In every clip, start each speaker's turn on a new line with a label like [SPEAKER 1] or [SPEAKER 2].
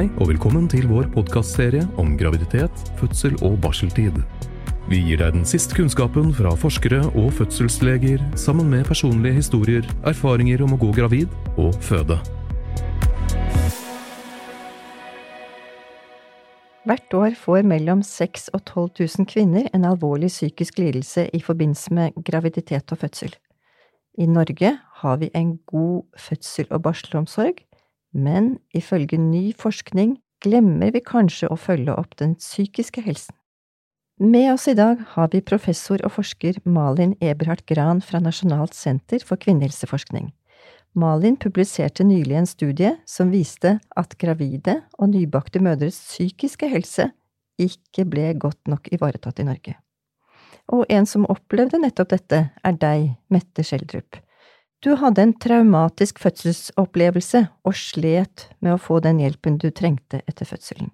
[SPEAKER 1] Hei og velkommen til vår podkastserie om graviditet, fødsel og barseltid. Vi gir deg den siste kunnskapen fra forskere og fødselsleger, sammen med personlige historier, erfaringer om å gå gravid og føde.
[SPEAKER 2] Hvert år får mellom 6000 og 12 000 kvinner en alvorlig psykisk lidelse i forbindelse med graviditet og fødsel. I Norge har vi en god fødsel- og barselomsorg, men ifølge ny forskning glemmer vi kanskje å følge opp den psykiske helsen. Med oss i dag har vi professor og forsker Malin Eberhard Gran fra Nasjonalt senter for kvinnehelseforskning. Malin publiserte nylig en studie som viste at gravide og nybakte mødres psykiske helse ikke ble godt nok ivaretatt i Norge. Og en som opplevde nettopp dette, er deg, Mette Schjelderup. Du hadde en traumatisk fødselsopplevelse og slet med å få den hjelpen du trengte etter fødselen.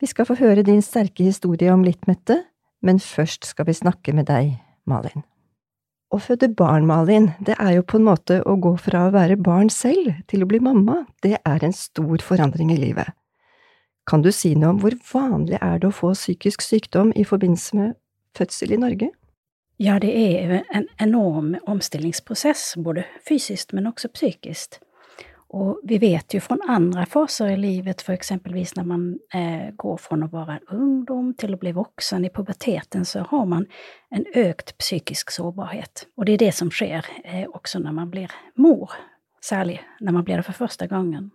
[SPEAKER 2] Vi skal få høre din sterke historie om litt, Mette, men først skal vi snakke med deg, Malin. Å føde barn, Malin, det er jo på en måte å gå fra å være barn selv til å bli mamma, det er en stor forandring i livet. Kan du si noe om hvor vanlig er det å få psykisk sykdom i forbindelse med fødsel i Norge?
[SPEAKER 3] Ja, det är en enorm omstillingsprosess, både fysisk men også psykisk. Og vi vet jo fra andre faser i livet, for eksempelvis når man eh, går fra å være ungdom til å bli voksen i puberteten, så har man en økt psykisk sårbarhet. Og det er det som sker eh, også når man blir mor, særlig når man blir det for første gangen.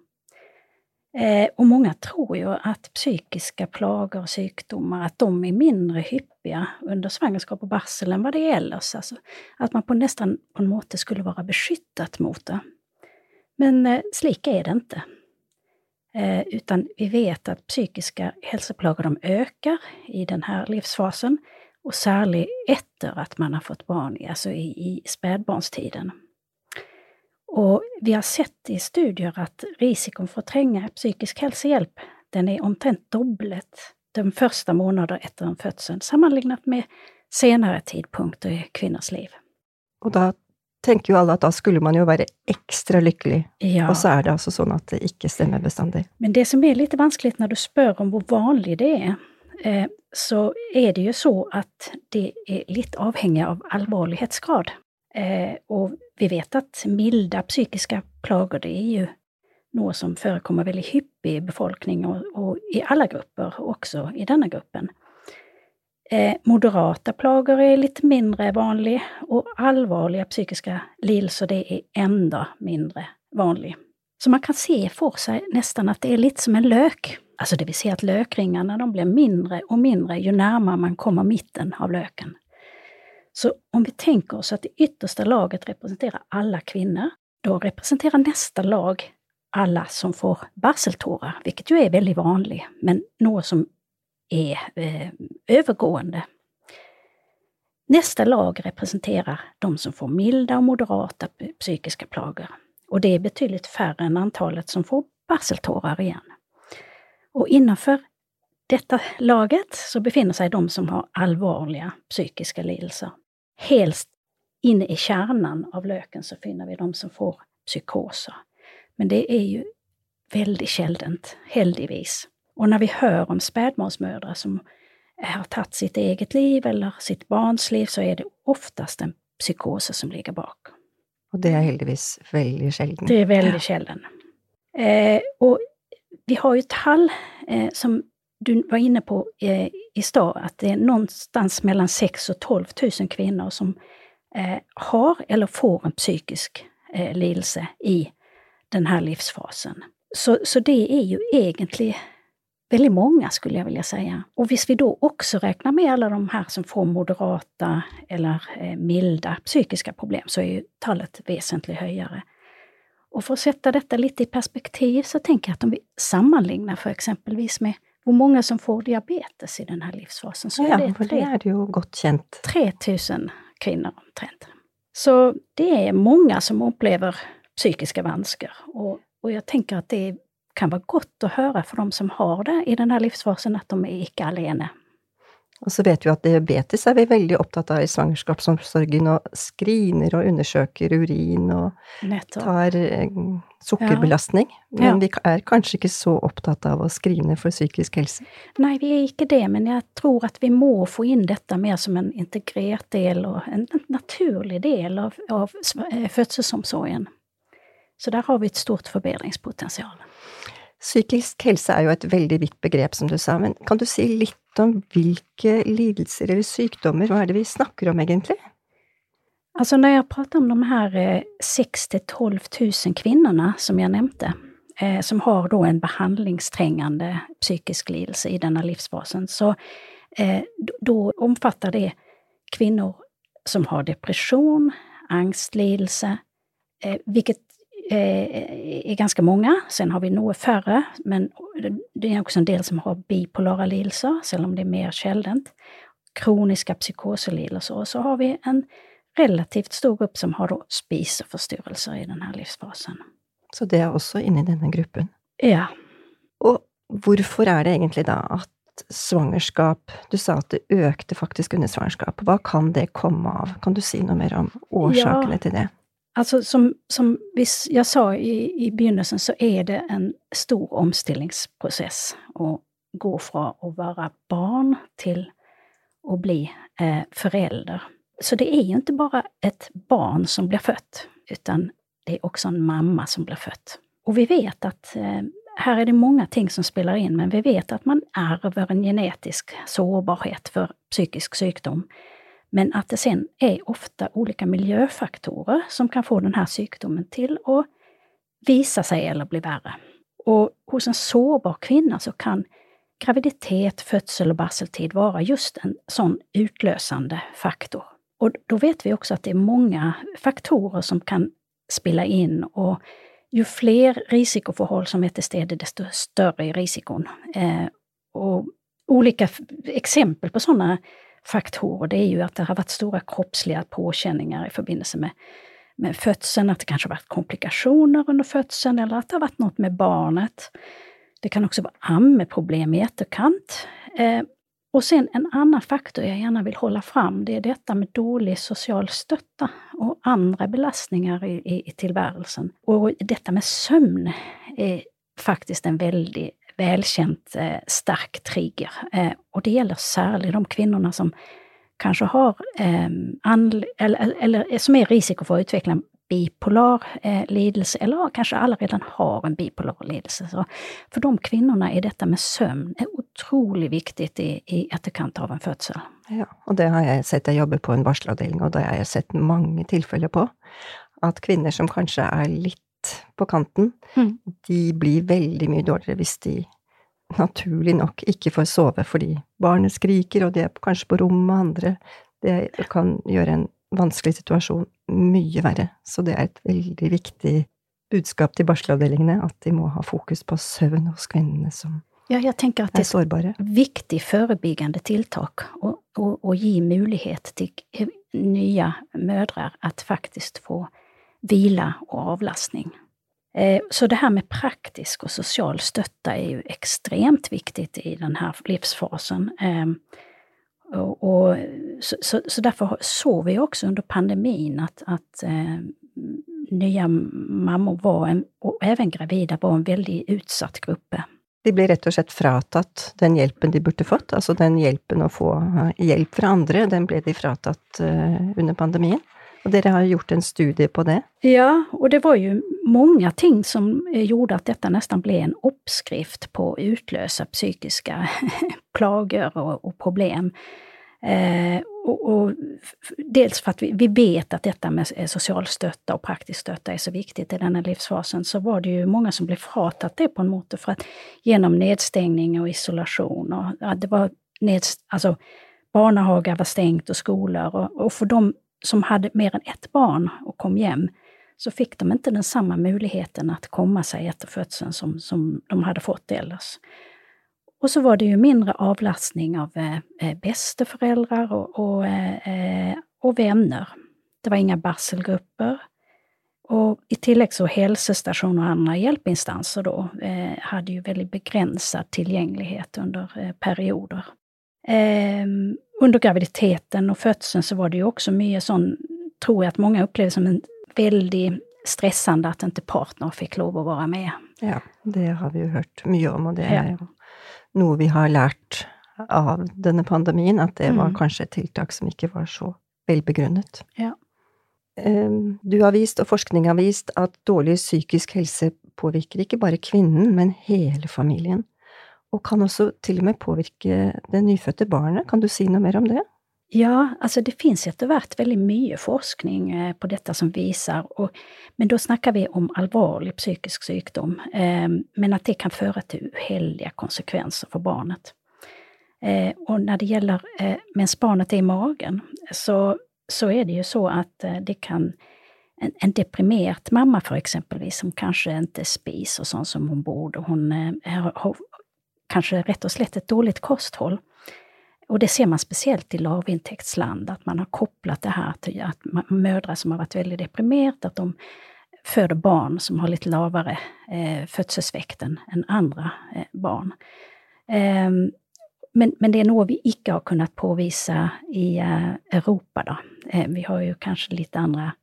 [SPEAKER 3] Eh, og mange tror jo at psykiske plager og sykdommer at de er mindre hyppiga under svangerskap og barsel enn hva det är ellers. Altså, at man på nesten på en måte skulle være beskyttet mot det. Men eh, slik er det ikke. Eh, utan vi vet at psykiske helseplager øker i denne livsfasen og særlig etter at man har fått barn, altså i, i spedbarnstiden. Og vi har sett i studier at risikoen for å trenge psykisk helsehjelp den er omtrent dobblet de första månader etter en fødsel, sammenlignet med senere tidpunkter i kvinners liv.
[SPEAKER 2] Og da tenker jo alle at da skulle man jo være ekstra lykkelig,
[SPEAKER 3] Ja.
[SPEAKER 2] og så er det altså sånn at det ikke stemmer bestandig.
[SPEAKER 3] Men det som er litt vanskelig når du spør om hvor vanlig det är, eh, så er det jo så at det er litt avhengig av allvarlighetsgrad. Og vi vet at milde psykiske plager det er ju något som forekommer veldig hyppig i befolkningen og, og i alle grupper, også i denne gruppen. Eh, moderate plager er litt mindre vanlig, og alvorlige psykiske lidelser, det er enda mindre vanlig. Så man kan se for seg nesten at det er litt som en løk. Altså det vil si at løkringene blir mindre og mindre jo nærmere man kommer mitten av løken. Så om vi tenker oss at det ytterste laget representerer alle kvinner, da representerer neste lag alla som får barseltårar, vilket jo er veldig vanlig, men noe som er eh, övergående. Nästa lag representerer de som får milde og moderate psykiske plager, og det er betydelig færre enn antallet som får barseltårar igjen. Og innenfor dette laget så befinner seg de som har alvorlige psykiske lidelser. Helst inne i kjernen av løken så finner vi de som får psykoser. Men det er jo veldig sjeldent, heldigvis. Og når vi hører om spedbarnsmødre som har tatt sitt eget liv eller sitt barns liv så er det oftest en psykose som ligger bak.
[SPEAKER 2] Og det er heldigvis veldig sjelden.
[SPEAKER 3] Det er veldig sjelden. Eh, og vi har jo tall eh, som du var inne på eh, i stad, at det er noenstans mellom 6 og 12 000 kvinner som eh, har eller får en psykisk eh, lidelse i den här livsfasen. Så, så det är ju egentligen väldigt många skulle jag vilja säga. Och visst vi då också räknar med alla de här som får moderata eller milde milda psykiska problem så är ju talet väsentligt högre. Och för att sätta detta lite i perspektiv så tänker jag att om vi sammanlignar för exempelvis med hur många som får diabetes i den här livsfasen så
[SPEAKER 2] Ja,
[SPEAKER 3] är det
[SPEAKER 2] for det er det jo godt kjent.
[SPEAKER 3] 3000 kvinnor omtrent. Så det är många som upplever psykiska vansker. Og, og jeg tenker at det kan være godt å høre for dem som har det i denne livsfasen at de er ikke alene.
[SPEAKER 2] Og så vet vi at diabetes er vi veldig opptatt av i svangerskapsomsorgen, og screener og undersøker urin og
[SPEAKER 3] Nettopp.
[SPEAKER 2] tar sukkerbelastning. sukkerbelastning. Men
[SPEAKER 3] Ja.
[SPEAKER 2] vi er kanskje ikke så opptatt av å screene for psykisk helse.
[SPEAKER 3] Nei, vi er ikke det, men jeg tror at vi må få inn dette mer som en integrert del og en naturlig del av, av eh, fødselsomsorgen. Så der har vi et stort forbedringspotensial.
[SPEAKER 2] Psykisk helse er jo et veldig vidt begrep, som du sa, men kan du si litt om hvilke lidelser eller sykdommer, hva er det vi snakker om egentlig?
[SPEAKER 3] Altså når jeg prater om de här eh, 6 000-12 000 kvinnene som jeg nämnde, eh, som har da en behandlingstrengende psykisk lidelse i denne livsfasen, så da då- då det kvinner som har depression, angstlidelse, eh, vilket ganske mange. Sen har vi noe færre, men det er også en del som har bipolare lidelser, selv om det er mer sjeldent. Kroniske psykoselidelser. Og så har vi en relativt stor gruppe som har spiseforstyrrelser i denne livsfasen.
[SPEAKER 2] Så det er også inne i denne gruppen.
[SPEAKER 3] Ja,
[SPEAKER 2] Og hvorfor er det egentlig da at svangerskap Du sa at det økte faktisk under svangerskap. Hva kan det komme av? Kan du si noe mer om årsakene
[SPEAKER 3] Ja.
[SPEAKER 2] til det?
[SPEAKER 3] Alltså som, som jag sa i, i begynnelsen så er det en stor omstillingsprocess å gå fra å være barn til å bli eh, forelder. Så det er jo ikke bare et barn som blir født, utan det er også en mamma som blir født. Og vi vet at eh, her er det mange ting som spiller inn, men vi vet at man ärver en genetisk sårbarhet for psykisk sjukdom. Men att det sen är ofta olika miljöfaktorer som kan få den här till att visa sig eller bli värre. Och hos en sårbar kvinna så kan graviditet, födsel och barseltid vara just en sån utlösande faktor. Och då vet vi också att det är många faktorer som kan spela in och ju fler risikoförhåll som är till stede, desto större är risikon. Eh, och olika exempel på sådana faktorer, det är ju att det har varit stora kroppsliga påkänningar i forbindelse med, med födseln, att det kanske har varit komplikationer under födseln eller att det har varit något med barnet. Det kan också vara ammeproblem i etterkant. Eh, och sen en annan faktor jag gärna vill hålla fram, det är detta med dålig social stötta och andra belastningar i, i, i tillvärelsen. Och detta med sömn är faktiskt en väldigt välkänt eh, sterk trigger. Eh, og det gjelder særlig de kvinnene som kanskje har, eh, eller, eller, eller som er i risiko for å utvikle en bipolar eh, lidelse, eller kanskje allerede har en bipolar lidelse. Så for de kvinnene er dette med søvn er utrolig viktig i, i etterkant av en fødsel.
[SPEAKER 2] Ja, og det har jeg sett. Jeg jobber på en varselavdeling, og det har jeg sett mange tilfeller på. At kvinner som kanskje er litt på kanten,
[SPEAKER 3] Mm.
[SPEAKER 2] de blir veldig mye dårligere hvis de naturlig nok ikke får sove fordi barnet skriker, og de er kanskje på rom med andre. Det kan gjøre en vanskelig situasjon mye verre. Så det er et veldig viktig budskap til barselavdelingene, at de må ha fokus på søvn hos kvinnene som
[SPEAKER 3] Ja, jeg tenker at det
[SPEAKER 2] er sårbare.
[SPEAKER 3] viktig forebyggende tiltak å gi mulighet til nye mødre at faktisk få vila og avlastning. Eh, Så det her med praktisk og sosial støtte er jo ekstremt viktig i denne livsfasen. Og, og, och, så, så, så därför såg vi også under pandemien at, at eh, nya mammor var en, og även gravide var en veldig utsatt gruppe.
[SPEAKER 2] De ble rett og slett fratatt den hjelpen de burde fått, altså den hjelpen å få eh, hjelp fra andre, den ble de fratatt under pandemien. Og dere har gjort en studie på det.
[SPEAKER 3] Ja, og det var jo mange ting som gjorde at dette nesten ble en oppskrift på å utløse psykiske plager og, og problem. Eh, og, og, dels for at vi, vi vet at dette med sosial støtte og praktisk støtte er så viktig i denne livsfasen, så var det jo mange som ble fratatt det på en måte for at gjennom nedstengning og isolation og at det var ned, altså, Barnehager var stengt og skoler, og, og for de som hade mer än ett barn och kom hem så fick de inte den samma möjligheten att komma sig efter födseln som, som de hade fått ellers. Och så var det ju mindre avlastning av eh, eh, bästeföräldrar och, och, eh, och vänner. Det var inga barselgrupper. Och i tillägg så hälsostationer och andra hjälpinstanser då eh, hade ju väldigt begränsad tillgänglighet under eh, perioder. Eh, under graviditeten och födseln så var det ju också mycket sån, tror jag att många upplevde som en väldigt stressande at ikke partner fikk lov å være med.
[SPEAKER 2] Ja, det har vi jo hørt mye om, og det er jo noe vi har lært av denne pandemien, at det var mm. kanskje et tiltak som ikke var så velbegrunnet.
[SPEAKER 3] Ja.
[SPEAKER 2] Ehm, du har vist, og forskning har vist, at dårlig psykisk helse påvirker ikke bare kvinnen, men hele familien. Og kan også til og med påvirke det nyfødte barnet. Kan du si noe mer om det?
[SPEAKER 3] Ja, altså det finnes etter hvert veldig mye forskning eh, på dette som viser, og, men da snakker vi om alvorlig psykisk sykdom, eh, men at det kan føre til uheldige konsekvenser for barnet. Eh, og når det gjelder eh, mens barnet er i magen, så, så er det jo så at eh, det kan en, en deprimert mamma, for eksempelvis, som kanskje ikke spiser sånn som hun burde, hun eh, har kanskje rett og slett et dårlig kosthold, Og det ser man speciellt i lavinntektsland, at man har kopplat det her til at mødre som har vært veldig deprimert, at de føder barn som har litt lavere eh, fødselsvekt enn andre eh, barn. Eh, men, men det er noe vi ikke har kunnet påvisa i eh, Europa. da. Eh, vi har kanskje litt andre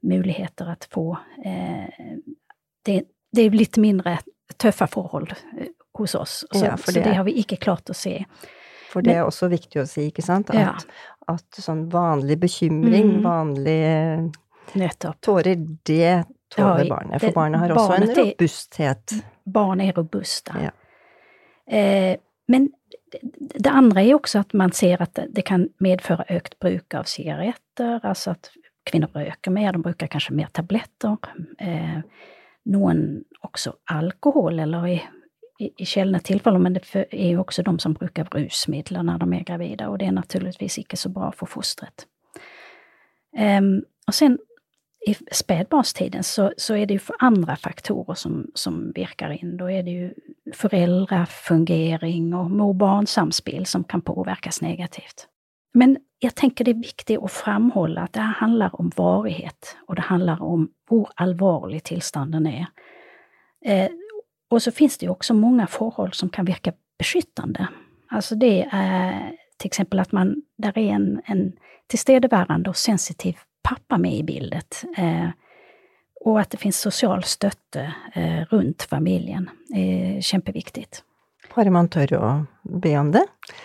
[SPEAKER 3] muligheter. å få... Eh, det, det, er litt mindre tøffe förhåll hos oss, så, ja, så det, det har vi ikke klart å se.
[SPEAKER 2] For det er også viktig å si, ikke sant? At, ja. at sånn vanlig bekymring, mm. vanlig
[SPEAKER 3] Nettopp.
[SPEAKER 2] tårer, det tåler ja, barnet. For barnet har også en robusthet.
[SPEAKER 3] Barnet er robuste. Ja. Eh, men det andre er også at man ser at det kan medføre økt bruk av sigaretter, altså at kvinner røyker mer, de bruker kanskje mer tabletter. Eh, noen også alkohol, eller i i, sjeldne tilfeller, men det er jo også de som bruker rusmidler når de er gravide, og det er naturligvis ikke så bra for fosteret. Um, og sen i spädbarnstiden så, så är det ju andra faktorer som, som virkar in. Då är det ju föräldrafungering och mor-barn-samspel som kan påverkas negativt. Men jag tänker det är viktigt att framhålla att det här handlar om varighet och det handlar om hur allvarlig tillstånden är. Eh, och så finns det ju också många forhold som kan virke beskyttende. Alltså det är till exempel att man, där är en, en tillstedevärande og sensitiv pappa med i bildet. Eh, og at det finnes sosial støtte eh, rundt familien er kjempeviktig.
[SPEAKER 2] Bare man tør å be om det.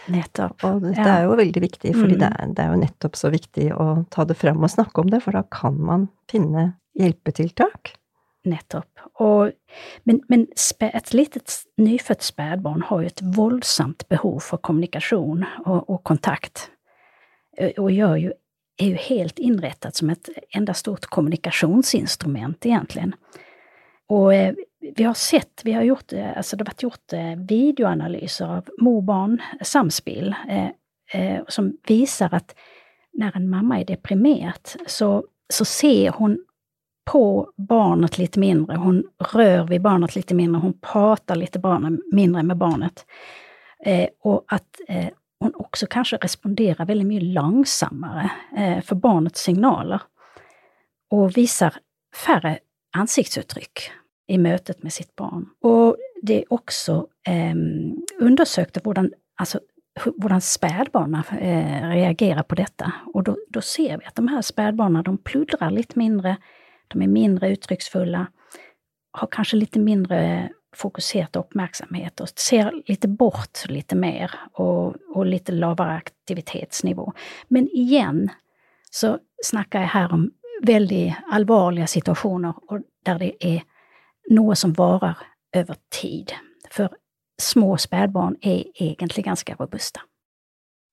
[SPEAKER 3] Nettopp.
[SPEAKER 2] Og det ja. er jo veldig viktig, for mm. det, det, er jo nettopp så viktig å ta det fram og snakke om det, for da kan man finne hjelpetiltak.
[SPEAKER 3] Nettopp. Og, men, men et lite nyfødt spedbarn har jo et voldsomt behov for kommunikasjon og, og kontakt. Og jo, er jo helt innrettet som et enda stort kommunikasjonsinstrument, egentlig. Og vi har sett, vi har gjort, altså det har vært gjort videoanalyser av mor-barn-samspill eh, som viser at når en mamma er deprimert, så, så ser hun på barnet lite mindre, hon rör vid barnet lite mindre, hon pratar lite barnet, mindre med barnet. Eh, och att eh, hon också kanske responderar väldigt mycket långsammare eh, för barnets signaler. Och visar färre ansiktsuttryck i mötet med sitt barn. Och det är också eh, hvordan, alltså, hvordan spädbarna eh, reagerar på detta. Och då, då ser vi att de här spädbarnen, de pluddrar lite mindre, de är mindre uttrycksfulla, har kanske lite mindre fokusert uppmärksamhet och ser lite bort lite mer och, och lite lavere aktivitetsnivå. Men igjen så snakker jeg her om veldig alvorlige situasjoner der det er noe som varer over tid. For små spedbarn er egentlig ganske robuste.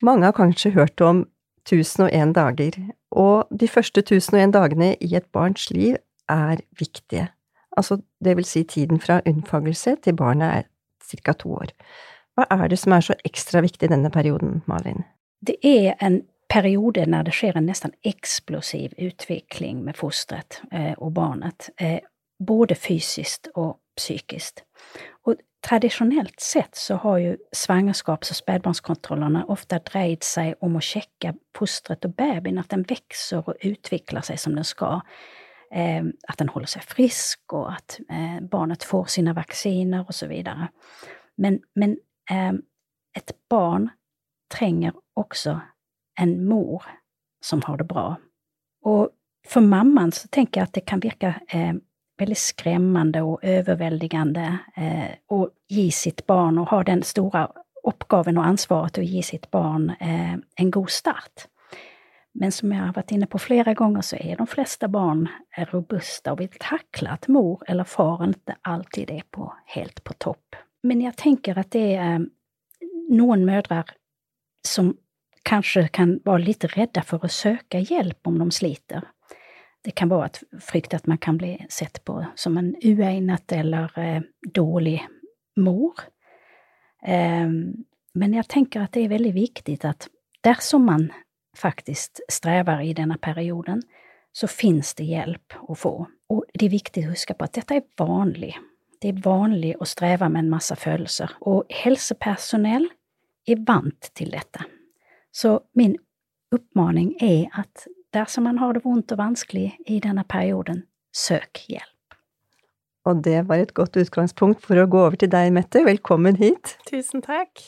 [SPEAKER 2] Mange har kanskje hørt om 1001 dager, og de første 1001 dagene i et barns liv er viktige. Altså, det vil si tiden fra unnfangelse til barnet er ca. to år. Hva er det som er så ekstra viktig i denne perioden, Malin?
[SPEAKER 3] Det er en periode når det skjer en nesten eksplosiv utvikling med fosteret eh, og barnet, eh, både fysisk og psykisk. Og traditionellt sett så har jo svangerskaps og spedbarnskontrollene ofte dreid seg om å sjekke fosteret og babyen, at den vokser og utvikler seg som den skal. Eh, at den holder seg frisk og at eh, barnet får sine vacciner osv. Men, men eh, et barn trenger også en mor som har det bra. Og for mammaen så tenker jeg at det kan virke eh, veldig skremmende og overveldende eh, å gi sitt barn, og ha den store oppgaven og ansvaret til å gi sitt barn eh, en god start. Men som jeg har vært inne på flere ganger, så er de fleste barn robuste og vil takle at mor eller far ikke alltid er på, helt på topp. Men jeg tenker at det er noen mødre som kanskje kan være litt redde for å søke hjelp om de sliter. Det kan være at frykt at man kan bli sett på som en uegnet eller eh, dårlig mor. Eh, men jeg tenker at det er veldig viktig at dersom man faktisk strever i denne perioden, så finnes det hjelp å få. Og det er viktig å huske på at dette er vanlig. Det er vanlig å streve med en masse følelser, og helsepersonell er vant til dette. Så min oppmaning er at dersom man har det vondt og vanskelig i denne perioden, søk hjelp.
[SPEAKER 2] Og det var et godt utgangspunkt for å gå over til deg, Mette. Velkommen hit.
[SPEAKER 4] Tusen takk.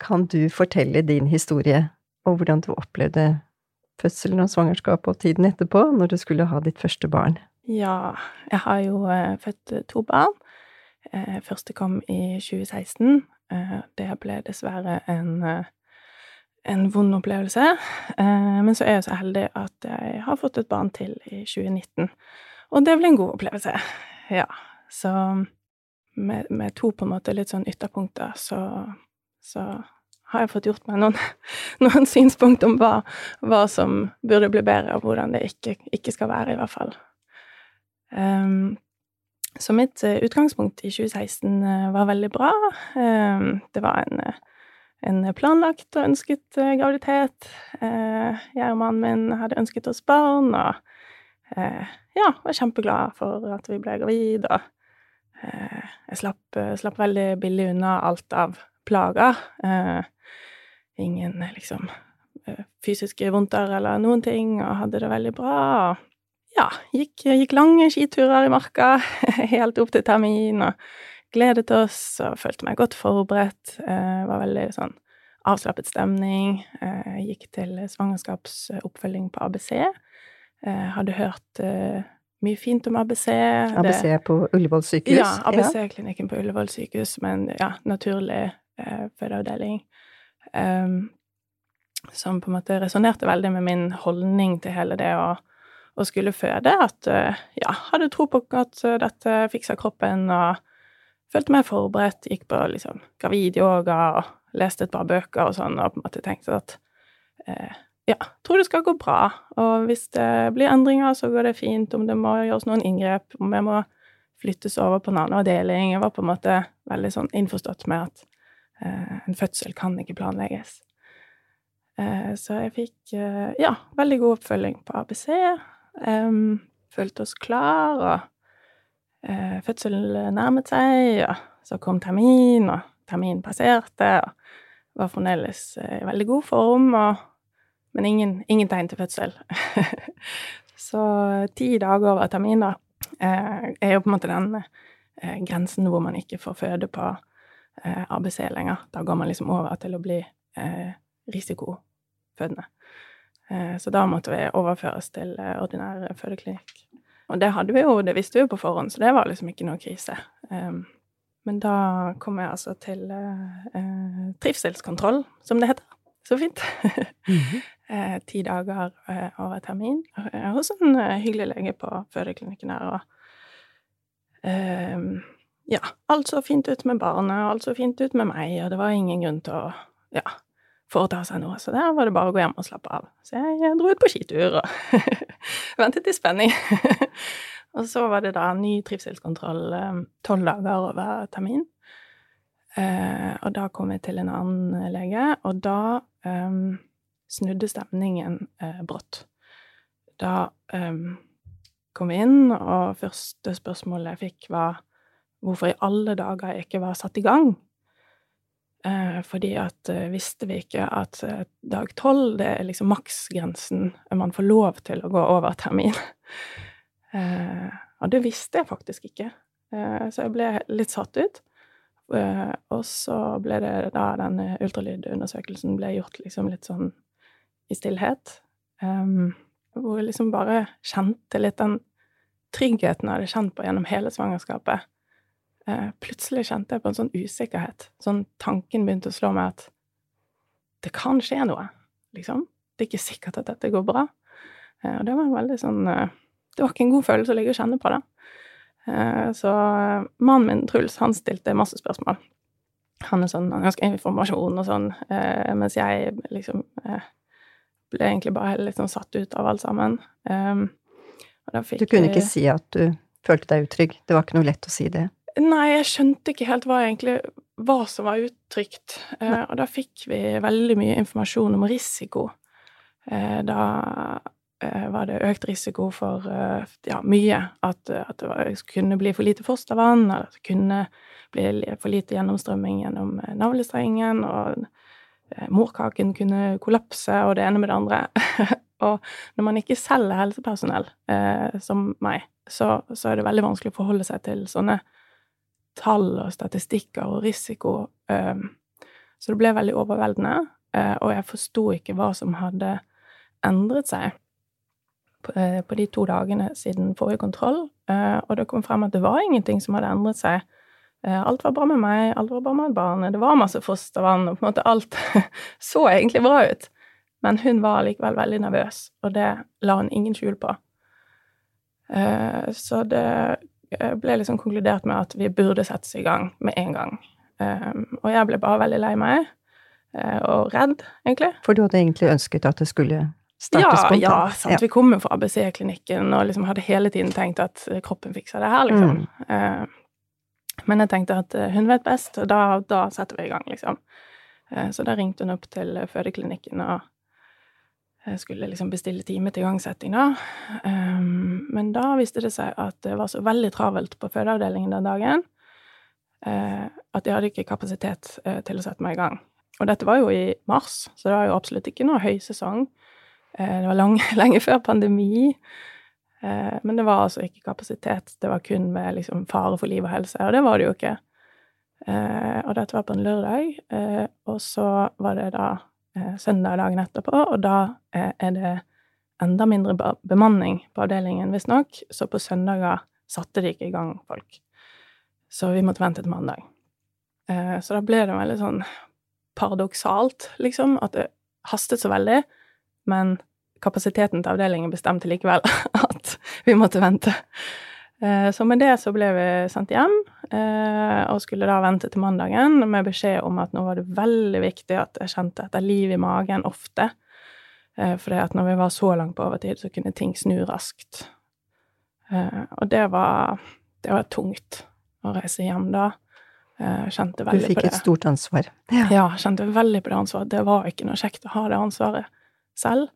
[SPEAKER 2] Kan du fortelle din historie og hvordan du opplevde fødselen og svangerskapet og tiden etterpå, når du skulle ha ditt første barn?
[SPEAKER 4] Ja, jeg har jo uh, født to barn. Uh, første kom i 2016. Uh, det ble dessverre en, en vond opplevelse. men så er jeg så heldig at jeg har fått et barn til i 2019. Og det ble en god opplevelse. Ja. Så med, med to på en måte litt sånn ytterpunkter, så, så har jeg fått gjort meg noen, noen synspunkt om hva, hva, som burde bli bedre, og hvordan det ikke, ikke skal være, i hvert fall. Um, så mitt uh, utgangspunkt i 2016 uh, eh, var veldig bra. Um, det var en, en, planlagt og ønsket uh, graviditet. jeg og mannen min hadde ønsket oss barn, og ja, var kjempeglad for at vi ble gravid, og jeg slapp, slapp, veldig billig unna alt av plager. Eh, ingen liksom eh, fysiske vondter eller noen ting, og hadde det veldig bra. Og ja, gikk, gikk lange skiturer i marka helt opp til termin, og gledet oss og følte meg godt forberedt. Eh, var veldig sånn avslappet stemning. Eh, gikk til svangerskapsoppfølging på ABC. Eh, hadde hørt eh, mye fint om ABC.
[SPEAKER 2] ABC det, på Ullevål sykehus?
[SPEAKER 4] Ja, ABC-klinikken på Ullevål sykehus, men ja, naturlig fødeavdeling. Um, som på en måte resonnerte veldig med min holdning til hele det å, å skulle føde. At ja, hadde tro på at dette fiksa kroppen, og følte meg forberedt. Gikk på liksom gravidyoga og leste et par bøker og sånn, og på en måte tenkte at eh, ja, tror det skal gå bra. Og hvis det blir endringer, så går det fint. Om det må gjøres noen inngrep, om jeg må flyttes over på en annen avdeling. Jeg var på en måte veldig sånn innforstått med at Eh, en fødsel kan ikke planlegges. Eh, så jeg fikk, eh, ja, veldig god oppfølging på ABC. Følte oss klar, og fødselen nærmet seg, og så kom termin, og termin passerte, og var fremdeles i veldig god form, og, men ingen, ingen tegn til fødsel. så ti dager over termin, da, er jo på en måte den grensen hvor man ikke får føde på eh, ABC lenger. Da går man liksom over til å bli eh, risikofødende. Eh, så da måtte vi overføres til eh, ordinær fødeklinikk. Og det hadde vi jo, det visste vi jo på forhånd, så det var liksom ikke noe krise. Um, men da kom jeg altså til uh, trivselskontroll, som det heter. Så fint. mm -hmm. eh, ti dager eh, over termin hos en hyggelig lege på fødeklinikken her. Og um, ja, alt så fint ut med barnet, og alt så fint ut med meg, og det var ingen grunn til å ja, foreta seg noe. Så der var det bare å gå hjem og slappe av. Så jeg dro ut på skitur og ventet i spenning. og så var det da ny trivselskontroll eh, tolv dager over termin. Eh, og da kom jeg til en annen lege, og da eh, snudde stemningen eh, brått. Da eh, kom vi inn, og første spørsmålet jeg fikk, var hvorfor i alle dager jeg ikke var satt i gang. Eh, fordi at eh, visste vi ikke at eh, dag tolv, det er liksom maksgrensen man får lov til å gå over termin. Og det visste jeg faktisk ikke. Så jeg ble litt satt ut. Og så ble det da den ultralydundersøkelsen ble gjort liksom litt sånn i stillhet. Um, hvor jeg liksom bare kjente litt den tryggheten jeg hadde kjent på gjennom hele svangerskapet. Uh, plutselig kjente jeg på en sånn usikkerhet. Sånn tanken begynte å slå meg at det kan skje noe, liksom. Det er ikke sikkert at dette går bra. Uh, og det var en veldig sånn uh, Det var ikke en god følelse å ligge og kjenne på det. så mannen min, Truls, han stilte masse spørsmål. Han er sånn, han ønsker informasjon og sånn, mens jeg liksom ble egentlig bare litt sånn satt ut av alt sammen.
[SPEAKER 2] Du kunne ikke si at du følte deg utrygg? Det var ikke noe lett å si det?
[SPEAKER 4] Nei, jeg skjønte ikke helt hva egentlig hva som var uttrykt. Eh, og da fikk vi veldig mye informasjon om risiko. Eh, da uh, var det økt risiko for ja, mye. At, at det var, kunne bli for lite fostervann, eller at det kunne bli for lite gjennomstrømming gjennom navlestrengen. og Eh, morkaken kunne kollapse, og det ene med det andre. og når man ikke selv er helsepersonell, eh, som meg, så, så, er det veldig vanskelig å forholde seg til sånne tall og statistikker og risiko. Eh, så det ble veldig overveldende, eh, og jeg forsto ikke hva som hadde endret seg på, eh, de to dagene siden forrige kontroll. Eh, og det kom frem at det var ingenting som hadde endret seg alt var bra med meg, alt var bra med barnet, det var masse fostervann, og på en måte alt så egentlig bra ut. Men hun var likevel veldig nervøs, og det la hun ingen skjul på. Så det ble liksom konkludert med at vi burde settes i gang med en gang. Og jeg ble bare veldig lei meg, og redd, egentlig.
[SPEAKER 2] For du hadde egentlig ønsket at det skulle starte ja, spontant?
[SPEAKER 4] Ja, sant. Ja. Vi kom jo fra ABC-klinikken og liksom hadde hele tiden tenkt at kroppen fikser det her, liksom. Mm. Men jeg tenkte at eh, hun vet best, og da, da setter vi i gang, liksom. Uh, så da ringte hun opp til fødeklinikken og eh, skulle liksom bestille time til igangsetting, da. Um, men da viste det seg at det var så veldig travelt på fødeavdelingen den dagen at jeg hadde ikke kapasitet til å sette meg i gang. Og dette var jo i mars, så det var jo absolutt ikke noe høysesong. Det var lang, lenge før pandemi. Eh, men det var altså ikke kapasitet, det var kun med liksom fare for liv og helse, og det var det jo ikke. Eh, og dette var på en lørdag, eh, og så var det da søndag dagen etterpå, og da er det enda mindre bemanning på avdelingen, visstnok, så på søndager satte de ikke i gang folk. Så vi måtte vente til mandag. Så da ble det veldig sånn paradoksalt, liksom, at det hastet så veldig, men kapasiteten til avdelingen bestemte likevel at vi måtte vente. Eh, så med det så ble vi sendt hjem, eh, og skulle da vente til mandagen med beskjed om at nå var det veldig viktig at jeg kjente etter liv i magen ofte. Eh, For at når vi var så langt på overtid, så kunne ting snu raskt. Og det var, det var tungt å reise hjem da. Kjente veldig på det.
[SPEAKER 2] Du fikk et stort ansvar.
[SPEAKER 4] Ja. ja, kjente veldig på det ansvaret. Det var ikke noe kjekt å ha det ansvaret selv.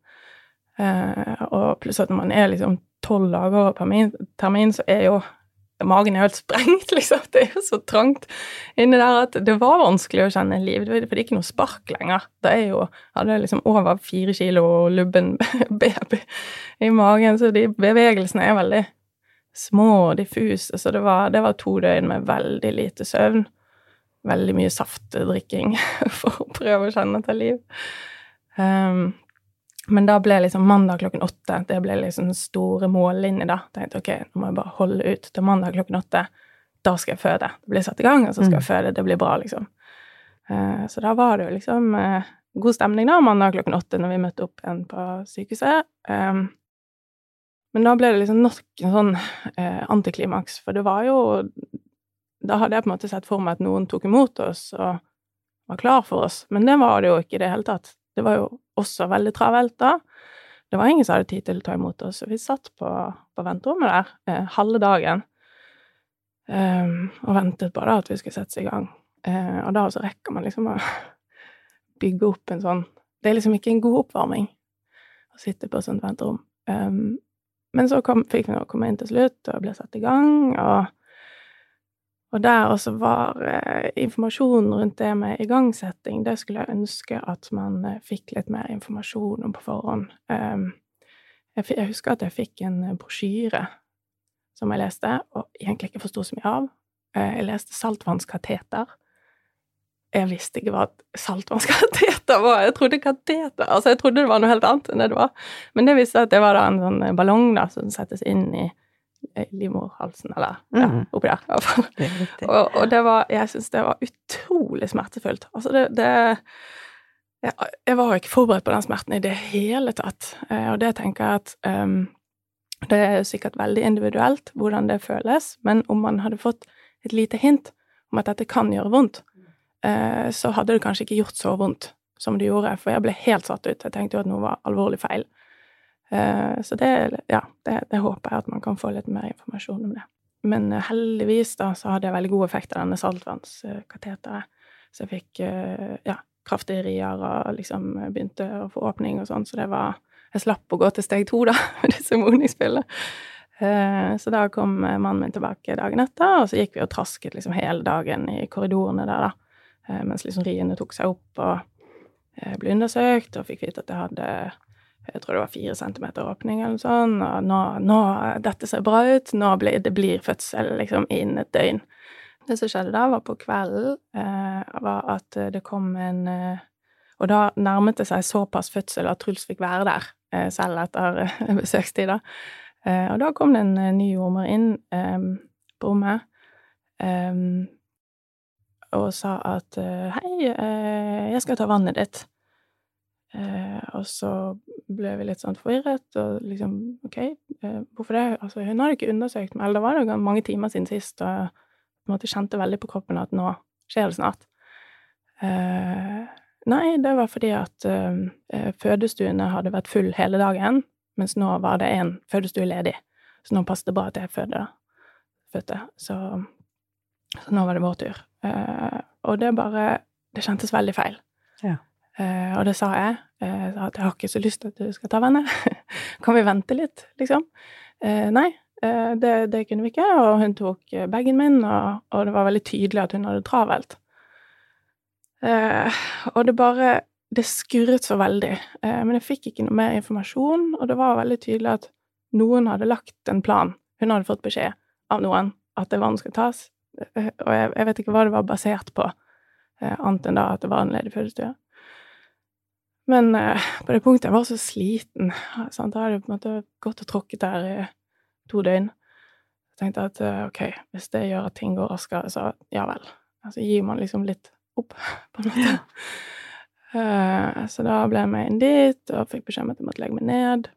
[SPEAKER 4] Eh, og pluss at når man er liksom tolv dager over termin, så er jo magen er helt sprengt, liksom. Det er jo så trangt inni der at det var vanskelig å kjenne liv. For det er ikke noe spark lenger. Det er jo hadde liksom over fire kilo lubben baby i magen, så de bevegelsene er veldig små og diffuse. Så det var, det var to døgn med veldig lite søvn. Veldig mye saftdrikking for å prøve å kjenne etter liv. Um, men da ble liksom mandag klokken åtte det ble liksom den store mållinjen. da. Jeg tenkte ok, nå må jeg bare holde ut til mandag klokken åtte. Da skal jeg føde. Det blir satt i gang, og så skal jeg mm. føde. Det blir bra, liksom. Uh, så da var det jo liksom uh, god stemning da, mandag klokken åtte når vi møtte opp igjen på sykehuset. Um, men da ble det liksom nok en sånn uh, antiklimaks, for det var jo Da hadde jeg på en måte sett for meg at noen tok imot oss og var klar for oss, men det var det jo ikke i det hele tatt. Det var jo også veldig travelt da. Det var ingen som hadde tid til å ta imot oss, så vi satt på, på venterommet der eh, halve dagen um, og ventet på da at vi skulle settes i gang. Eh, og da så rekker man liksom å bygge opp en sånn Det er liksom ikke en god oppvarming å sitte på et sånt venterom. Um, men så kom, fikk vi komme inn til slutt og ble satt i gang, og og der også var eh, informasjonen rundt det med igangsetting, det skulle jeg ønske at man eh, fikk litt mer informasjon om på forhånd. Um, jeg, jeg, husker at jeg fikk en eh, brosjyre som jeg leste, og egentlig ikke forsto så mye av. Uh, jeg leste saltvannskateter. jeg visste ikke hva saltvannskateter var. Jeg trodde kateter Altså, jeg trodde det var noe helt annet enn det det var. Men det visste at det var da en sånn ballong da, som settes inn i livmorhalsen, eller ja,
[SPEAKER 2] Mhm.
[SPEAKER 4] oppi der, i hvert fall.
[SPEAKER 2] Det.
[SPEAKER 4] Og, og det var Jeg syns det var utrolig smertefullt. Altså, det, det jeg, jeg var ikke forberedt på den smerten i det hele tatt. Eh, og det tenker jeg at um, Det er sikkert veldig individuelt hvordan det føles, men om man hadde fått et lite hint om at dette kan gjøre vondt, eh, så hadde det kanskje ikke gjort så vondt som det gjorde, for jeg ble helt satt ut. Jeg tenkte jo at noe var alvorlig feil. Eh, så det, ja, det, det håper jeg at man kan få litt mer informasjon om det. Men eh, heldigvis da, så hadde jeg veldig god effekt av denne saltvannskateteret. Så jeg fikk eh, ja, kraftige rier og liksom begynte å få åpning og sånn, så det var Jeg slapp å gå til steg to, da, med disse modningspillene. Eh, Så da kom mannen min tilbake dagen etter, og så gikk vi og trasket liksom hele dagen i korridorene der, da. Mens liksom riene tok seg opp og ble undersøkt, og fikk vite at jeg hadde jeg tror det var fire centimeter åpning eller sånt, og nå, nå Dette ser bra ut, nå blir det blir fødsel liksom innen et døgn. Det som skjedde da, var på kvelden, eh, var at eh, det kom en eh, Og da nærmet det seg såpass fødsel at Truls fikk være der, eh, selv etter eh, besøkstid, da. Eh, og da kom det en ny jordmor inn på rommet og sa at hei, jeg skal ta vannet ditt. Eh, og så ble vi litt sånn forvirret, og liksom OK, eh, hvorfor det? Altså, hun hadde ikke undersøkt meg, eller det var det mange timer siden sist, og på en måte kjente veldig på kroppen at nå skjer det snart. Eh, nei, det var fordi at eh, eh, fødestuene hadde vært full hele dagen, mens nå var det én fødestue ledig. Så nå passet det bra at jeg fødte. Fødte. Så, så nå var det vår tur. Eh, og det bare Det kjentes veldig feil.
[SPEAKER 2] Ja.
[SPEAKER 4] Eh, og det sa jeg. Eh, Jeg at jeg har ikke så lyst til at du skal ta vannet. kan vi vente litt, liksom? Eh, nei, det, det kunne vi ikke. Og hun tok bagen min, og, og det var veldig tydelig at hun hadde travelt. Og det bare Det skurret så veldig. Men jeg fikk ikke noe mer informasjon, og det var veldig tydelig at noen hadde lagt en plan. Hun hadde fått beskjed av noen at det vann skulle tas, og jeg, jeg vet ikke hva det var basert på, annet enn da at det var en ledig fødestue. Men eh, på det punktet jeg var så sliten. Sant? Jeg hadde på en måte gått og tråkket der i to døgn. Jeg tenkte at eh, ok, hvis det gjør at ting går raskere, så ja vel. Altså gir man liksom litt opp, på en måte. Uh, så da ble jeg med inn dit, og fikk beskjed om at jeg måtte legge meg ned.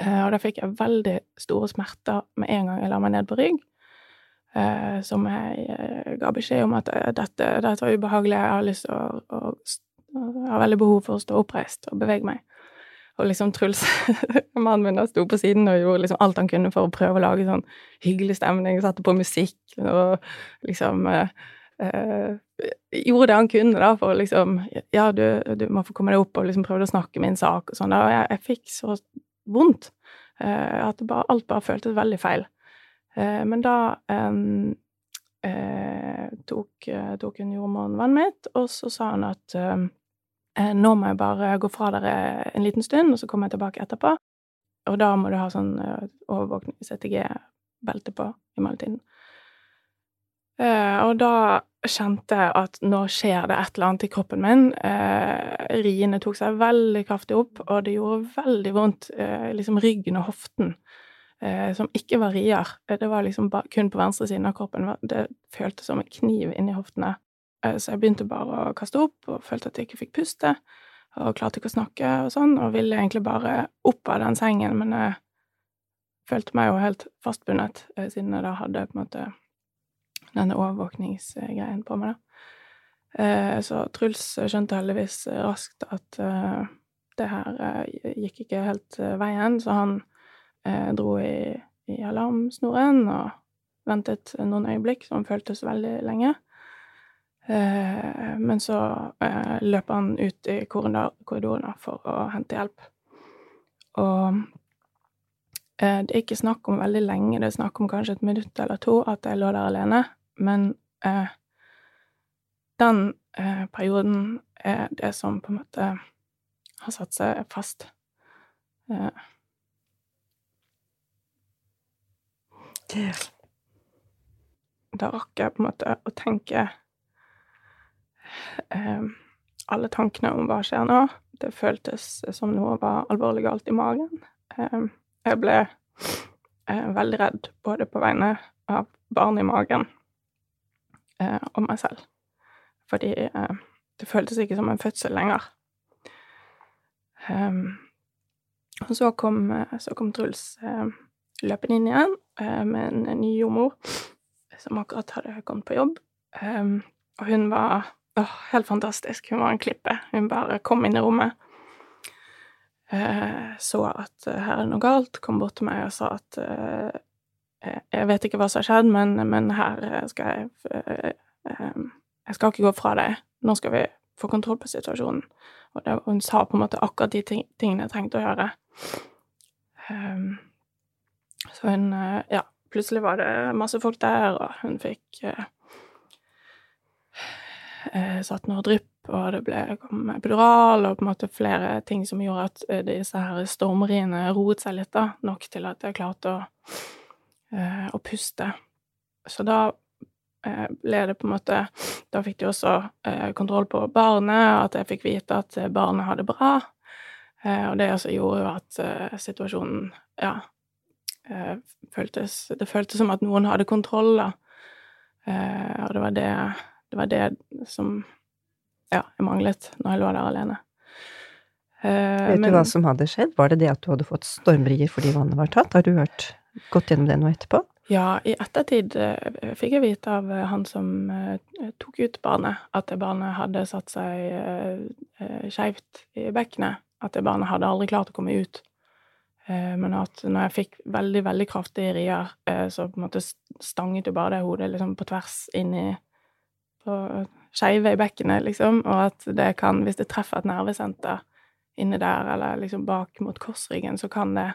[SPEAKER 4] Uh, og da fikk jeg veldig store smerter med en gang jeg la meg ned på rygg. Uh, som jeg ga beskjed om at dette, dette var ubehagelig, jeg har lyst til å, å jeg har veldig behov for å stå oppreist og bevege meg. Og liksom Truls, mannen min, da sto på siden og gjorde liksom alt han kunne for å prøve å lage sånn hyggelig stemning, satte på musikk og liksom eh, eh, Gjorde det han kunne da for liksom Ja, du, du må få komme deg opp, og liksom prøvde å snakke min sak og sånn. Og jeg, jeg fikk så vondt eh, at bare, alt bare føltes veldig feil. Eh, men da eh, tok, tok hun jordmoren vannet mitt, og så sa hun at nå må jeg bare gå fra dere en liten stund, og så kommer jeg tilbake etterpå. Og da må du ha sånn uh, overvåknings-ETG-belte på i mellomtiden. Eh, og da kjente jeg at nå skjer det et eller annet i kroppen min. Eh, riene tok seg veldig kraftig opp, og det gjorde veldig vondt. Eh, liksom ryggen og hoften, eh, som ikke var rier. Eh, Det var liksom kun på venstre siden av kroppen. Det føltes som en kniv inni hoftene. Eh, Så jeg begynte bare å kaste opp, og følte at jeg ikke fikk puste. Og klarte ikke å snakke og sånn, og ville egentlig bare opp av den sengen, men jeg følte meg jo helt fastbundet, eh, siden jeg da hadde på en måte denne overvåkningsgreien på meg, da. Eh, Så Truls skjønte heldigvis raskt at det her gikk ikke helt veien, så han dro i, i alarmsnoren og ventet noen øyeblikk, som føltes veldig lenge. Eh, men så eh, løp han ut i korridorene for å hente hjelp. Og eh, det er ikke snakk om veldig lenge, det er snakk om kanskje et minutt eller to at jeg lå der alene. Men eh, den eh, perioden er det som på en måte har satt seg fast. Eh, da rakk jeg på en måte å tenke eh, alle tankene om hva skjer nå. Det føltes som noe var alvorlig galt i magen. Eh, jeg ble eh, veldig redd både på vegne av barnet i magen eh, og meg selv. Fordi eh, det føltes ikke som en fødsel lenger. Um, og så kom, så kom Truls eh, løpende inn igjen eh, med en, ny jordmor som akkurat hadde kommet på jobb. Um, og hun var åh, helt fantastisk. Hun var en klippe. Hun bare kom inn i rommet, eh, så at uh, her er det noe galt, kom bort til meg og sa at uh, jeg vet ikke hva som har skjedd, men, men her skal jeg Jeg skal ikke gå fra deg. Nå skal vi få kontroll på situasjonen. Og det, hun sa på en måte akkurat de ting, tingene jeg trengte å gjøre. Um, så hun Ja, plutselig var det masse folk der, og hun fikk satt noe drypp, og det ble, kom epidural, og på en måte flere ting som gjorde at uh, disse her stormriene roet seg litt, da, nok til at jeg klarte å, uh, å puste. Så da ble det på en måte Da fikk de også kontroll på barnet, at jeg fikk vite at barnet hadde det bra. og det altså gjorde jo at situasjonen, ja eh, føltes Det føltes som at noen hadde kontroll, da. Eh, og det var det, det var det som ja, jeg manglet når jeg lå der alene.
[SPEAKER 2] Uh, Vet men, du hva som hadde skjedd? Var det det at du hadde fått stormrier fordi vannet var tatt? Har du hørt, gått gjennom det nå etterpå?
[SPEAKER 4] Ja, i ettertid uh, fikk jeg vite av uh, han som tok ut barnet, at det barnet hadde satt seg uh, skeivt i bekkenet. At det barnet hadde aldri klart å komme ut. Men at når jeg fikk veldig, veldig kraftige rier, så på en måte stanget jo bare det hodet liksom på tvers inn i på skeive i bekkenet, liksom, og at det kan, hvis det treffer et nervesenter inni der, eller liksom bak mot korsryggen, så kan det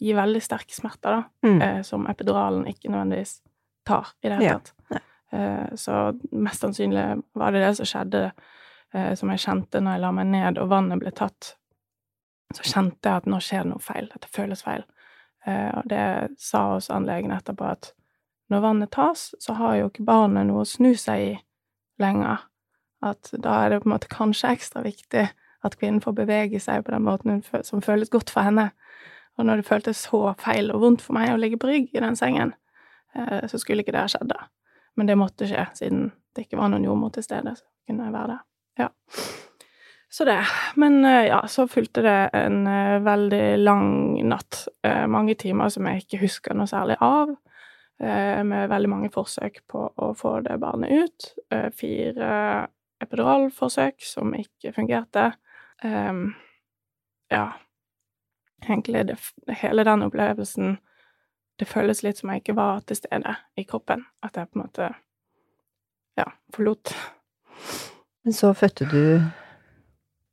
[SPEAKER 4] gi veldig sterke smerter, da, mm. eh, som epiduralen ikke nødvendigvis tar i det hele tatt. Eh, så mest sannsynlig var det det som skjedde, eh, som jeg kjente når jeg la meg ned og vannet ble tatt så kjente jeg at nå skjer det noe feil, at det føles feil. Eh, og det sa også anlegen etterpå, at når vannet tas, så har jo ikke barnet noe å snu seg i lenger. At da er det på en måte kanskje ekstra viktig at kvinnen får bevege seg på den måten som føles godt for henne. Og når det føltes så feil og vondt for meg å ligge på rygg i den sengen, eh, så skulle ikke det ha skjedd da. Men det måtte skje, siden det ikke var noen jordmor til stede. Så kunne jeg være der. Ja. Så det. Men eh, ja, så fulgte det en uh, veldig lang natt. Mange timer som jeg ikke husker noe særlig av. Uh, med veldig mange forsøk på å få det barnet ut. fire epiduralforsøk som ikke fungerte. Um, ja Egentlig det, hele den opplevelsen Det føles litt som jeg ikke var til stede i kroppen. At jeg på en måte ja, forlot.
[SPEAKER 2] Men så fødte du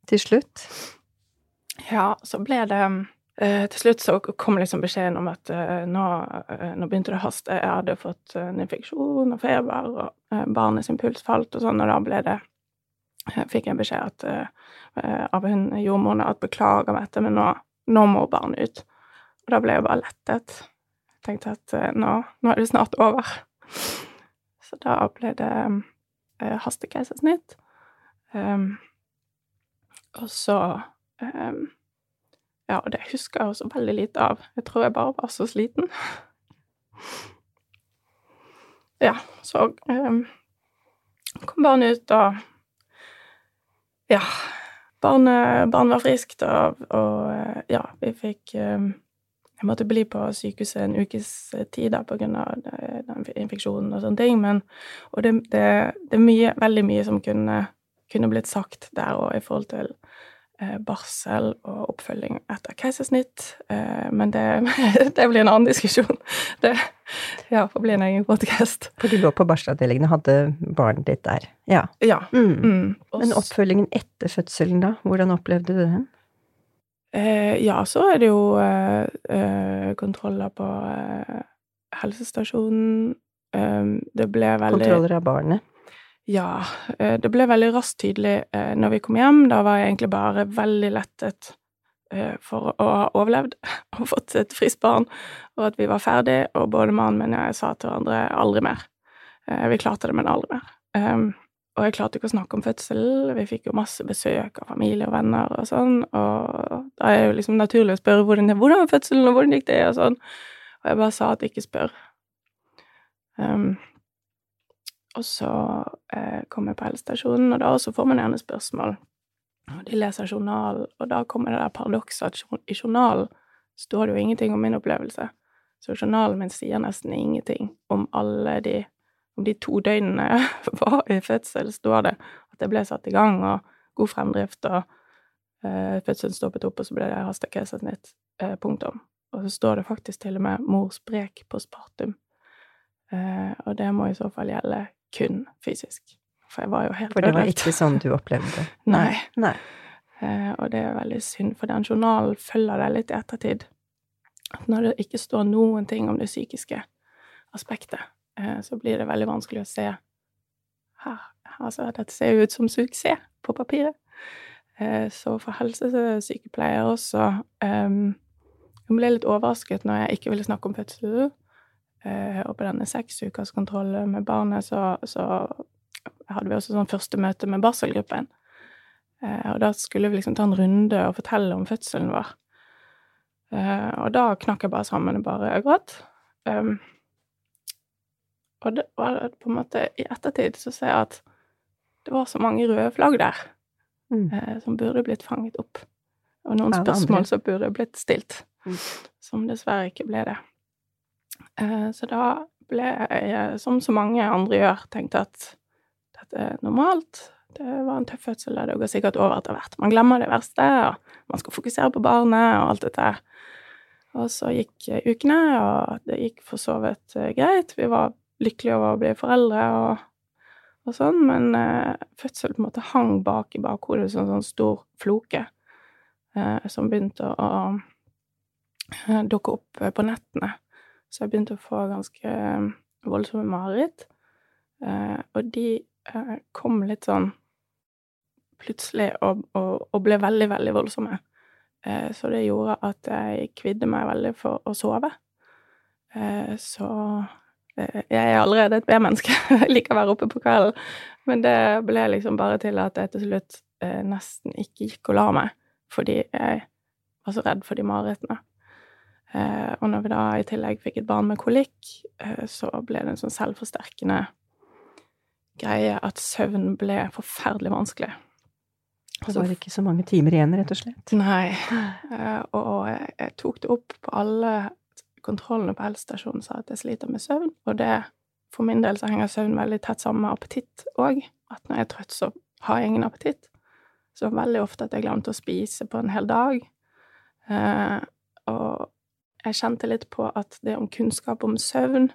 [SPEAKER 2] til slutt?
[SPEAKER 4] Ja, så ble det uh, Til slutt så kom liksom beskjeden om at uh, nå, uh, nå, begynte det å haste. Jeg hadde fått en infeksjon og feber, og barnets impuls puls falt og sånn, og da ble det Fikk jeg beskjed at, av hun jordmoren at beklager meg dette, men nå, nå, må barnet ut. Og da ble jeg bare lettet. Jeg tenkte at nå, nå er det snart over. Så da ble det uh, hastekeisersnitt. Um, og så um, Ja, og det husker jeg også veldig lite av. Jeg tror jeg bare var så sliten. Ja, så um, kom barnet ut, og Ja. Barnet, barnet var friskt, og, og, ja, vi fikk um, Jeg måtte bli på sykehuset en ukes tid da på grunn av den infeksjonen og sånne ting, men Og det, det, det er mye, veldig mye som kunne kunne blitt sagt der òg i forhold til eh, barsel og oppfølging etter keisersnitt. Eh, men det, det, blir en annen diskusjon. Det ja, får bli en egen podkast.
[SPEAKER 2] For du lå på barselavdelingen og hadde barnet ditt der? Ja.
[SPEAKER 4] ja. Mm. Mm.
[SPEAKER 2] Men oppfølgingen etter fødselen, da? Hvordan opplevde du den?
[SPEAKER 4] Eh, ja, så er det jo eh, eh, kontroller på eh, helsestasjonen. det ble veldig
[SPEAKER 2] Kontroller av barnet?
[SPEAKER 4] Ja, eh, det ble veldig raskt tydelig eh, når vi kom hjem. Da var jeg egentlig bare veldig lettet eh, for å ha overlevd og fått et friskt barn, og at vi var ferdig, og både mannen min og jeg sa til hverandre aldri mer. Vi klarte det, men aldri mer. Ehm, og jeg klarte ikke å snakke om fødsel. Vi fikk jo masse besøk av familie og venner og sånn, og da er det jo liksom naturlig å spørre hvordan, hvordan var fødselen, og hvordan gikk det, og sånn. Og jeg bare sa at ikke spør. Um, og så eh, kommer jeg på helsestasjonen, og da også får man gjerne spørsmål. Og de leser journal, og da kommer det der paradokset at i journalen står det jo ingenting om min opplevelse. Så journalen min sier nesten ingenting om alle de Om de to døgnene jeg var i fødsel, står det at jeg ble satt i gang, og god fremdrift, og eh, fødselen stoppet opp, og så ble det hasta keisersnitt. Eh, punktum. Og så står det faktisk til og med 'mor sprek på spartum'. Eh, og det må i så fall gjelde kun fysisk. For jeg var jo helt
[SPEAKER 2] For det var
[SPEAKER 4] ødelagt.
[SPEAKER 2] ikke sånn du opplevde?
[SPEAKER 4] Nei.
[SPEAKER 2] Nei.
[SPEAKER 4] Eh, og det er veldig synd, for den journalen følger deg litt i ettertid. At når det ikke står noen ting om det psykiske aspektet, eh, så blir det veldig vanskelig å se her. Altså, dette ser jo ut som suksess på papiret. Eh, så for helsesykepleier også Jeg Hun ble litt overrasket når jeg ikke ville snakke om fødsel. Eh, og på denne seksukerskontrollen med barnet så, så hadde vi også sånn første møte med barselgruppen. Eh, og da skulle vi liksom ta en runde og fortelle om fødselen vår. Eh, og da knakk jeg bare sammen og bare gråt. Um, og det var på en måte I ettertid så ser jeg at det var så mange røde flagg der
[SPEAKER 2] Mm.
[SPEAKER 4] eh, som burde blitt fanget opp. Og noen spørsmål som burde blitt stilt,
[SPEAKER 2] Mm.
[SPEAKER 4] som dessverre ikke ble det. Eh, så da ble jeg, som så mange andre gjør, tenkt at dette er normalt. Det var en tøff fødsel, og det går sikkert over etter hvert. Man glemmer det verste, og man skal fokusere på barnet og alt dette. Og så gikk eh, ukene, og det gikk for så vidt eh, greit. Vi var lykkelige over å bli foreldre og, og sånn, men eh, fødsel på en måte hang bak i bakhodet som en sånn stor floke eh, som begynte å, å dukke opp på nettene. Så jeg begynte å få ganske eh, voldsomme mareritt. Eh, og de eh, kom litt sånn plutselig og, og, og ble veldig, veldig voldsomme. Så det gjorde at jeg kvidde meg veldig for å sove. Så jeg er allerede et B-menneske. Jeg liker å være oppe på kvelden. Men det ble liksom bare til at jeg til slutt nesten ikke gikk og la meg, fordi jeg var så redd for de marerittene. Eh, og når vi da i tillegg fikk et barn med kolikk, eh, så ble det en sånn selvforsterkende greie at søvn ble forferdelig vanskelig.
[SPEAKER 2] Det var ikke så mange timer igjen, rett og slett.
[SPEAKER 4] Nei. Eh, og jeg, tok det opp på alle kontrollene på helsestasjonen, sa at jeg sliter med søvn. Og det, for min del, så henger søvn veldig tett sammen med appetitt òg. At når jeg er trøtt, så har jeg ingen appetitt. Så veldig ofte at jeg glemte å spise på en hel dag. Eh, og jeg kjente litt på at det om kunnskap om søvn,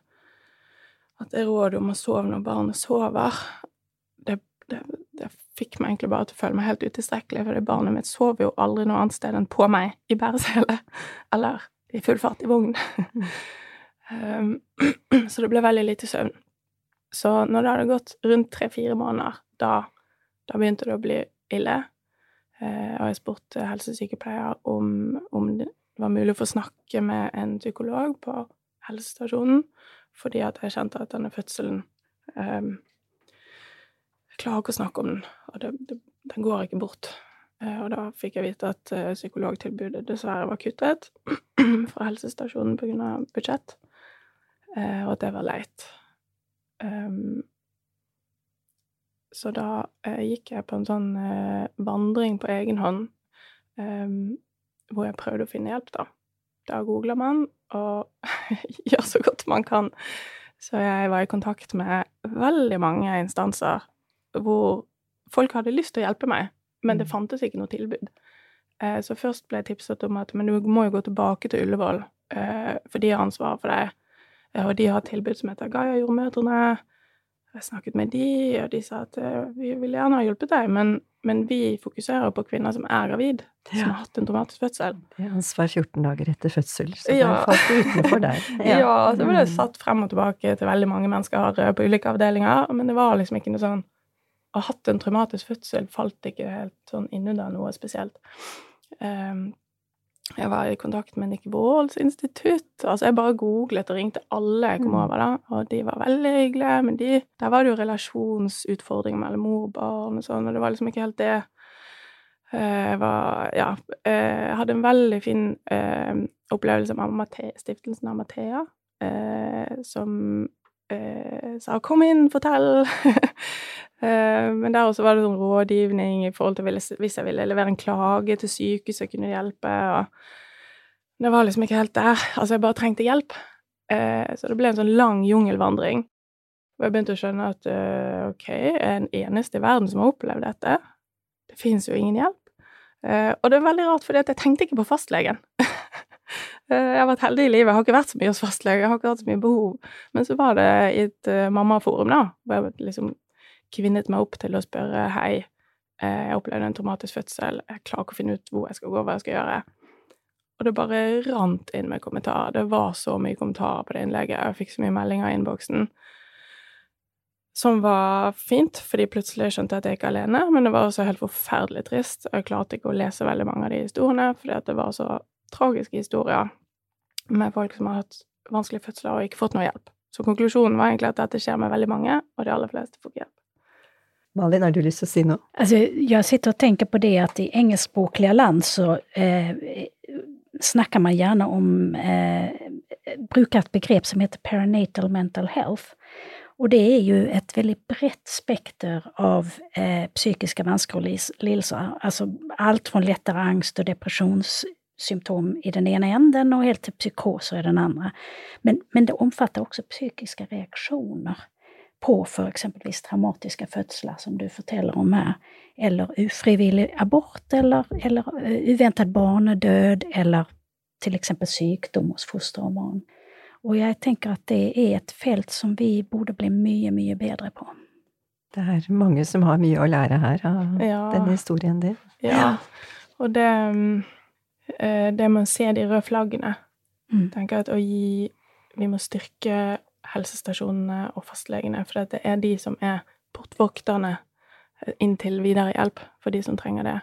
[SPEAKER 4] at det rådet om å sove når barnet sover, det, det, det fikk meg egentlig bare til å føle meg helt utilstrekkelig, for det barnet mitt sover jo aldri noe annet sted enn på meg, i bæresele, eller i full fart i vogn. um, så det ble veldig lite søvn. Så når det hadde gått rundt tre-fire måneder, da, da begynte det å bli ille. Uh, og jeg spurte helsesykepleier om, om det var mulig å få snakke med en psykolog på helsestasjonen, fordi at jeg kjente at denne fødselen um, Jeg klarer ikke å snakke om den, og det, det, den går ikke bort. Eh, og da fikk jeg vite at eh, psykologtilbudet dessverre var kuttet fra helsestasjonen pga. budsjett, eh, og at det var leit. Um, så da eh, gikk jeg på en sånn eh, vandring på egen hånd, em, hvor jeg prøvde å finne hjelp, da. Da googler man og gjør så godt man kan. Så jeg var i kontakt med veldig mange instanser hvor folk hadde lyst til å hjelpe meg, men det
[SPEAKER 2] Mm.
[SPEAKER 4] fantes ikke noe tilbud. Eh, så først ble jeg tipset om at men du må jo gå tilbake til Ullevål, eh, for de har ansvaret for deg. Eh, og de har tilbud som heter Gaia Jordmødrene. Jeg snakket med de, og de sa at vi vil gjerne ha hjulpet deg, men, men vi fokuserer på kvinner som er gravid, som har hatt en traumatisk fødsel.
[SPEAKER 2] Det er ansvar 14 dager etter fødsel, så
[SPEAKER 4] Ja.
[SPEAKER 2] det falt utenfor der.
[SPEAKER 4] Ja, så ble det
[SPEAKER 2] Mm.
[SPEAKER 4] satt frem og tilbake til veldig mange mennesker på ulike avdelinger, men det var liksom ikke noe sånn Å ha hatt en traumatisk fødsel falt ikke helt sånn innunder noe spesielt. Um, Jeg var i kontakt med Nikki Walls institutt. Altså, jeg bare googlet og ringte alle jeg kom
[SPEAKER 2] Mm.
[SPEAKER 4] over, da. Og de var veldig hyggelige, men de, der var det jo relasjonsutfordringer mellom mor og barn og sånn, og det var liksom ikke helt det. Eh, Jeg var Ja. eh, Jeg hadde en veldig fin eh, opplevelse med stiftelsen Amathea, eh, som eh, sa 'kom inn, fortell'. Eh, Men der også var det sånn rådgivning i forhold til hvis jeg ville levere en klage til sykehuset, kunne hjelpe, og det var liksom ikke helt der. Altså, jeg bare trengte hjelp. Eh, Så det ble en sånn lang jungelvandring. Og jeg begynte å skjønne at eh, OK, jeg er den eneste i verden som har opplevd dette. Det fins jo ingen hjelp. Eh, og det er veldig rart, for jeg tenkte ikke på fastlegen. Eh, jeg har vært heldig i livet, jeg har ikke vært så mye hos fastlege, jeg har ikke hatt så mye behov. Men så var det i et uh, mammaforum, da, hvor jeg liksom kvinnet meg opp til å spørre hei, eh, jeg opplevde en traumatisk fødsel, jeg klarer ikke å finne ut hvor jeg skal gå, hva jeg skal gjøre. Og det bare rant inn med kommentarer. Det var så mye kommentarer på det innlegget. Jeg fikk så mye meldinger i innboksen. Som var fint, fordi plutselig skjønte jeg at jeg er alene, men det var også helt forferdelig trist. Jeg klarte ikke å lese veldig mange av de historiene, fordi at det var så tragiske historier med folk som har hatt vanskelige fødsler og ikke fått noe hjelp. Så konklusjonen var egentlig at dette skjer med veldig mange, og de aller fleste får ikke hjelp.
[SPEAKER 2] Malin, har du lyst til å si noe?
[SPEAKER 3] Altså, jeg sitter og tenker på det at i engelskspråkliga land så eh, snakker man gjerne om, eh, Bruker et begrep som heter perinatal mental health. Og det er jo et veldig bredt spekter av eh, psykiske vansker og lidelser. Altså alt fra lettere angst och depressionssymptom i den ena änden och helt till psykoser i den andra. Men, men det omfattar också psykiska reaktioner på för exempelvis traumatiska födslar som du forteller om här, eller ufrivillig abort eller, eller eh, uväntad barnedöd eller till exempel sjukdom hos foster og barn. Og jeg tenker at det er et felt som vi borde bli mye, mye bedre på.
[SPEAKER 2] Det er mange som har mye å lære her av
[SPEAKER 4] Ja.
[SPEAKER 2] denne historien din.
[SPEAKER 4] Ja. Og det mm, eh, Det med å se de røde flaggene
[SPEAKER 3] Mm.
[SPEAKER 4] tenker at å gi Vi må styrke helsestasjonene og fastlegene, for det er de som er portvokterne inntil inn videre hjelp for de som trenger det,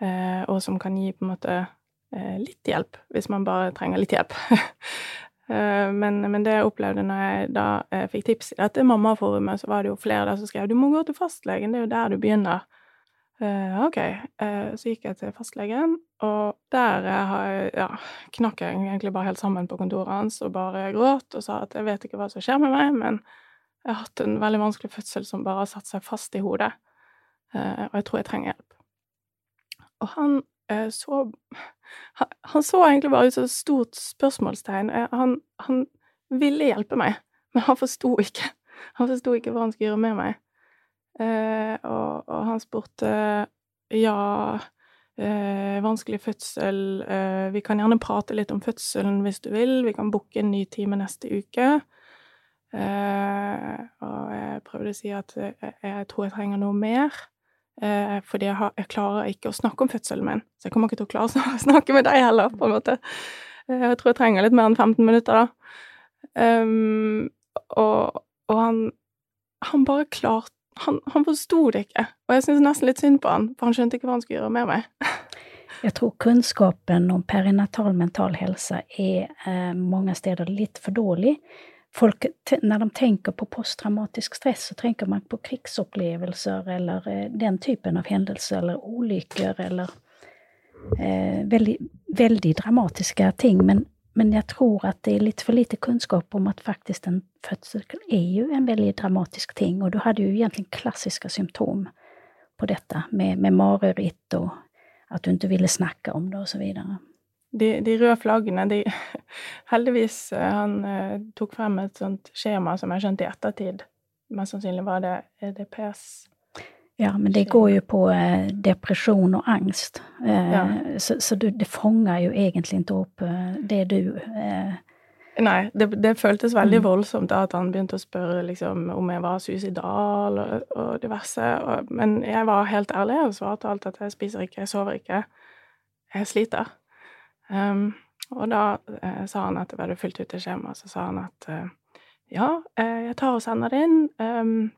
[SPEAKER 4] eh, og som kan gi på en måte eh, litt hjelp, hvis man bare trenger litt hjelp. Eh, Men, men det jeg opplevde når jeg da eh, fikk tips i dette mammaforumet, så var det jo flere der som skrev du må gå til fastlegen, det er jo der du begynner. Eh, ok, Uh, så gikk jeg til fastlegen, og der eh, har jeg, ja, knakk jeg egentlig bare helt sammen på kontoret hans og bare gråt og sa at jeg vet ikke hva som skjer med meg, men jeg har hatt en veldig vanskelig fødsel som bare har satt seg fast i hodet, uh, og jeg tror jeg trenger hjelp. Og han så han, han så egentlig bare ut som et stort spørsmålstegn. Han, han ville hjelpe meg, men han forsto ikke. Han forsto ikke hva han skulle gjøre med meg. Eh, og, og han spurte ja, eh, vanskelig fødsel eh, Vi kan gjerne prate litt om fødselen hvis du vil. Vi kan booke en ny time neste uke. Og jeg prøvde å si at jeg, jeg tror jeg trenger noe mer. Fordi jeg, har, jeg klarer ikke å snakke om fødselen min. Så jeg kommer ikke til å klare å snakke med deg heller, på en måte. Jeg tror jeg trenger litt mer enn 15 minutter, da. Um, og, og han Han bare klarte Han, han forsto det ikke. Og jeg syns nesten litt synd på han, for han skjønte ikke hva han skulle gjøre med meg.
[SPEAKER 3] Jeg tror kunnskapen om perinatal mental helse er eh, mange steder litt for dårlig. Folk, når de tenker på posttraumatisk stress så tenker man på krigsopplevelser eller eh, den typen av hendelser eller ulykker eller eh, veldig, veldig dramatiske ting. Men, men jag tror att det är lite för lite kunskap om att faktiskt en födsel är ju en väldigt dramatisk ting och du hade ju egentligen klassiska symptom på detta med, med mareritt och at du ikke ville snakke om det, og så videre.
[SPEAKER 4] De, de røde flaggene, de Heldigvis eh, han eh, tok frem et sånt skjema som jeg skjønte i ettertid. Mest sannsynlig var det EDPS.
[SPEAKER 3] Ja, men det går jo på eh, depresjon og angst. Eh,
[SPEAKER 4] Ja.
[SPEAKER 3] Så, så du, det fanger jo egentlig ikke opp eh, det du eh,
[SPEAKER 4] Nei, det, det føltes veldig
[SPEAKER 3] Mm.
[SPEAKER 4] voldsomt da at han begynte å spørre liksom, om jeg var suicidal og, og diverse. Og, men jeg var helt ærlig og svarte alt at jeg spiser ikke, jeg sover ikke, jeg sliter. Um, og da eh, sa han at det hadde fylt ut i skjemaet, så sa han at eh, ja, eh, jeg tar og sender det inn, um,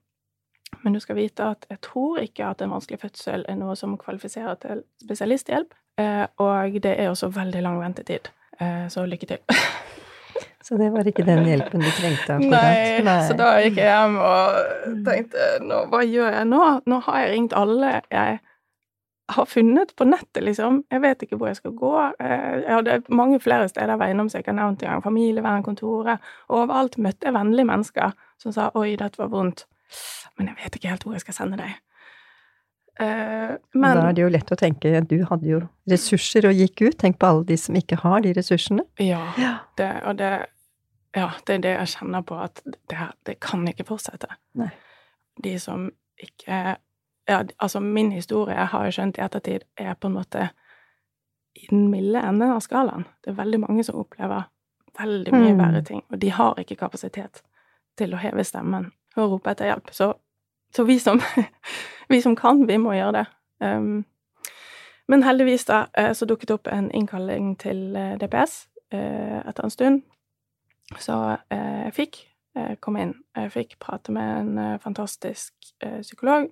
[SPEAKER 4] Men du skal vite at jeg tror ikke at en vanskelig fødsel er noe som kvalifiserer til spesialisthjelp. Eh, og det er også veldig lang ventetid. Eh, så lykke til.
[SPEAKER 2] Så det var ikke den hjelpen du trengte?
[SPEAKER 4] Nei,
[SPEAKER 2] Nei.
[SPEAKER 4] så da gikk jeg hjem og tenkte nå, hva gjør jeg nå? Nå har jeg ringt alle jeg har funnet på nettet, liksom. Jeg vet ikke hvor jeg skal gå. Eh, Jeg hadde mange flere steder jeg var innom, så jeg ikke har nevnt engang. Familievernkontoret. Overalt møtte jeg vennlige mennesker som sa 'oi, dette var vondt', men jeg vet ikke helt hvor jeg skal sende deg. Uh, Men
[SPEAKER 2] Da er det jo lett å tenke, du hadde jo ressurser og gikk ut. Tenk på alle de som ikke har de ressursene.
[SPEAKER 4] Ja,
[SPEAKER 2] Ja.
[SPEAKER 4] det, og det, ja, det er det jeg kjenner på, at det, her, det kan ikke fortsette.
[SPEAKER 2] Nei.
[SPEAKER 4] De som ikke ja, Altså, min historie, jeg har jo skjønt i ettertid, er på en måte i den milde enden av skalaen. Det er veldig mange som opplever veldig mye
[SPEAKER 2] Mm.
[SPEAKER 4] verre ting, og de har ikke kapasitet til å heve stemmen og rope etter hjelp. Så, så vi, som, vi som kan, vi må gjøre det. Um, men heldigvis da, eh, så dukket opp en innkalling til eh, DPS eh, etter en stund. Så jeg fikk komme inn. Jeg fikk prate med en fantastisk psykolog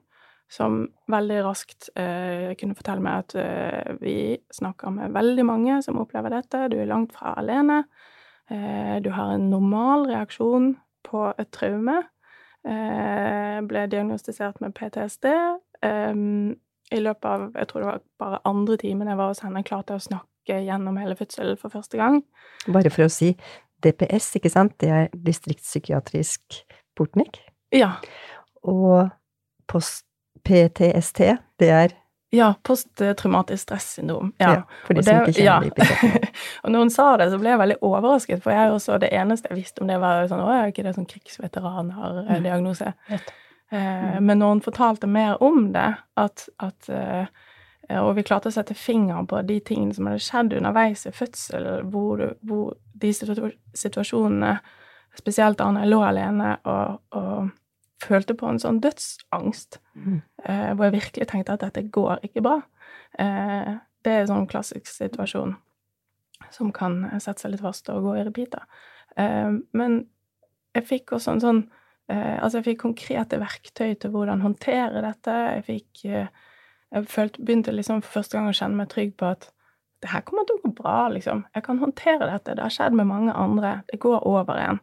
[SPEAKER 4] som veldig raskt kunne fortelle meg at vi snakker med veldig mange som opplever dette. Du er langt fra alene. Du har en normal reaksjon på et traume. Eh, ble diagnostisert med PTSD. Um, I løpet av jeg tror det var bare andre timen jeg var hos henne, klarte jeg å snakke gjennom hele fødselen for første gang.
[SPEAKER 2] Bare for å si DPS, ikke sant, det er distriktspsykiatrisk portnikk.
[SPEAKER 4] Ja.
[SPEAKER 2] Og post PTST, det er
[SPEAKER 4] Ja, posttraumatisk stressyndrom. Ja.
[SPEAKER 2] ja, for de
[SPEAKER 4] Og
[SPEAKER 2] som
[SPEAKER 4] det-
[SPEAKER 2] ikke kjenner
[SPEAKER 4] ja.
[SPEAKER 2] de begrepene.
[SPEAKER 4] og når hun sa det, så ble jeg veldig overrasket, for jeg også, det eneste jeg visste om det, var sånn Å, er ikke det sånn krigsveteraner-diagnose?
[SPEAKER 3] Mm.
[SPEAKER 4] Eh, men når hun fortalte mer om det, at, at eh, Og vi klarte å sette fingeren på de tingene som hadde skjedd underveis i fødselen, hvor, hvor de situasjonene Spesielt da jeg lå alene og, og følte på en sånn dødsangst,
[SPEAKER 2] Mm.
[SPEAKER 4] eh, hvor jeg virkelig tenkte at dette går ikke bra. Eh, det er en sånn klassisk situasjon som kan sette seg litt fast og gå i repeater. Eh, men jeg fikk også en sånn eh, Altså, jeg fikk konkrete verktøy til hvordan håndtere dette. Jeg fikk eh, Jeg følte, begynte liksom for første gang å kjenne meg trygg på at det her kommer til å gå bra, liksom. Jeg kan håndtere dette. Det har skjedd med mange andre. Det går over igjen.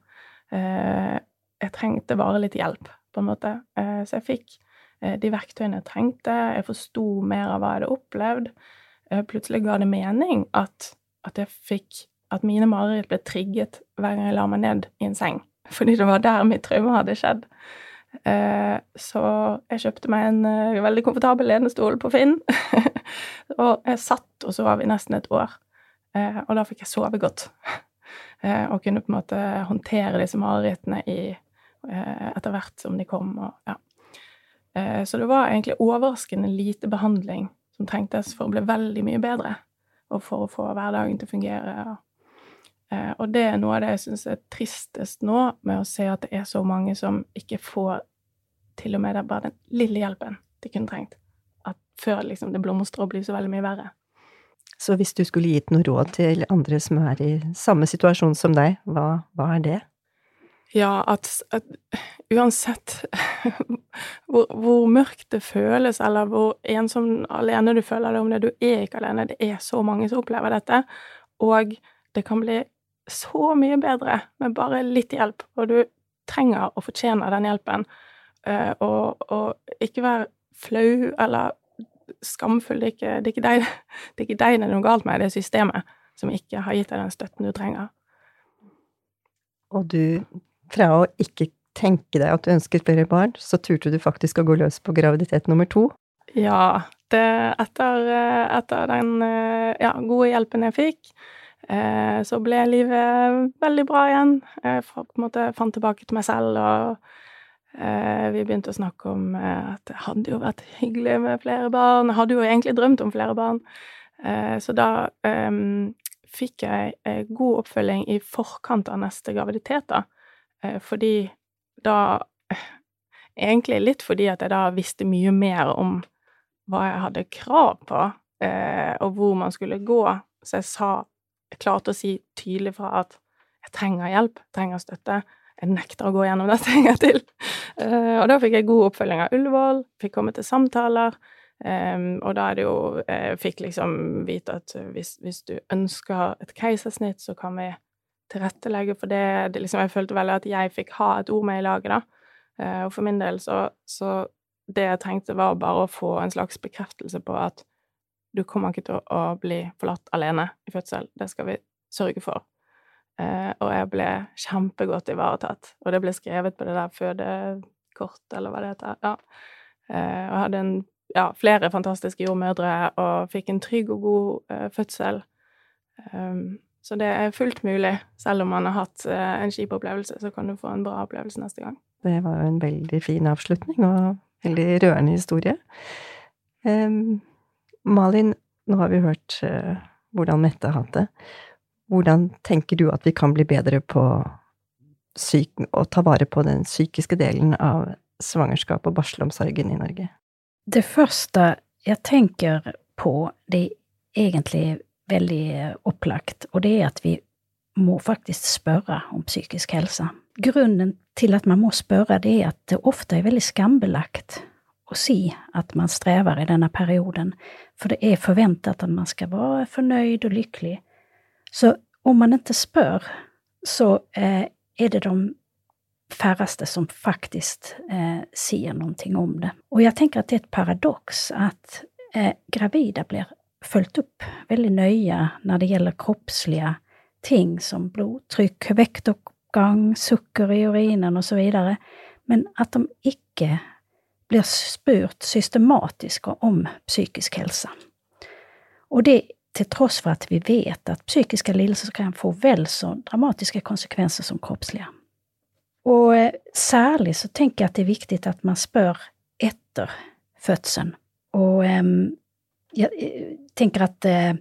[SPEAKER 4] Eh, jeg trengte bare litt hjelp, på en måte. Eh, så jeg fikk eh, de verktøyene jeg trengte. Jeg forsto mer av hva jeg hadde opplevd. Eh, plutselig ga det mening at, at jeg fikk At mine mareritt ble trigget hver gang jeg la meg ned i en seng. Fordi det var der mitt traume hadde skjedd. Så jeg kjøpte meg en veldig komfortabel lenestol på Finn. og jeg satt og sov i nesten et år. Og da fikk jeg sove godt. og kunne på en måte håndtere disse marerittene i etter hvert som de kom. Og, ja. eh, så det var egentlig overraskende lite behandling som trengtes for å bli veldig mye bedre, og for å få hverdagen til å fungere. Eh, og det er noe av det jeg syns er tristest nå, med å se at det er så mange som ikke får til og med bare den lille hjelpen de kunne trengt. At før liksom det blomstrer og blir så veldig mye verre.
[SPEAKER 2] Så hvis du skulle gitt noe råd til andre som er i samme situasjon som deg, hva, hva er det?
[SPEAKER 4] Ja, at, at uansett hvor, hvor mørkt det føles, eller hvor ensom alene du føler deg om det, du er ikke alene, det er så mange som opplever dette, og det kan bli så mye bedre med bare litt hjelp, og du trenger og fortjener den hjelpen, Eh, og, og ikke være flau eller skamfull, det er ikke, det er ikke deg det er ikke deg det er noe galt med, det er systemet som ikke har gitt deg den støtten du trenger.
[SPEAKER 2] Og du, fra å ikke tenke deg at du ønsket flere barn, så turte du faktisk å gå løs på graviditet nummer to.
[SPEAKER 4] Ja, det, etter, eh, etter den eh, ja, gode hjelpen jeg fikk, eh, så ble livet veldig bra igjen. Jeg på en måte fant tilbake til meg selv, og vi begynte å snakke om at det hadde jo vært hyggelig med flere barn. Jeg hadde jo egentlig drømt om flere barn. Så da fikk jeg god oppfølging i forkant av neste graviditet, da. Eh, fordi da Egentlig litt fordi at jeg da visste mye mer om hva jeg hadde krav på, eh, og hvor man skulle gå. Så jeg sa Jeg klarte å si tydelig fra at jeg trenger hjelp, trenger støtte. jeg nekter å gå gjennom dette en gang til. Og da fikk jeg god oppfølging av Ullevål, fikk komme til samtaler. Um, og da er det jo Jeg fikk liksom vite at hvis, hvis du ønsker et keisersnitt, så kan vi tilrettelegge for det. det liksom, jeg følte veldig at jeg fikk ha et ord med i laget, da. Uh, og for min del så, så det jeg trengte, var bare å få en slags bekreftelse på at du kommer ikke til å bli forlatt alene i fødsel. Det skal vi sørge for. Eh, og jeg ble kjempegodt ivaretatt. Og det ble skrevet på det der fødekort, eller hva det heter. Ja. Eh, og jeg hadde en, ja, flere fantastiske jordmødre og fikk en trygg og god eh, fødsel. Um, så det er fullt mulig. Selv om man har hatt eh, en kjip opplevelse, så kan du få en bra opplevelse neste gang.
[SPEAKER 2] Det var jo en veldig fin avslutning, og veldig rørende historie. Um, Malin, nå har vi hørt uh, hvordan Mette har hatt det. Hvordan tenker du at vi kan bli bedre på å ta vare på den psykiske delen av svangerskap og barselomsorgen i Norge?
[SPEAKER 3] Det første jeg tenker på, det er egentlig veldig opplagt, og det er at vi må faktisk spørre om psykisk helse. Grunnen til at man må spørre, det er at det ofte er veldig skambelagt å si at man strever i denne perioden, for det er forventet at man skal være fornøyd og lykkelig. Så om man ikke spør, så eh, er det de færreste som faktisk eh, sier noe om det. Og jeg tenker at det er et paradoks at eh, gravide blir fulgt opp veldig nøye når det gjelder kroppslige ting som blodtrykk, vektoppgang, sukker i urinen osv., men at de ikke blir spurt systematisk om psykisk helse. Og det til tross for at vi vet at psykiske lidelser kan få vel så dramatiske konsekvenser som kroppslige. Og eh, særlig så tenker jeg at det er viktig at man spør etter fødselen. Og um, jeg tenker at uh,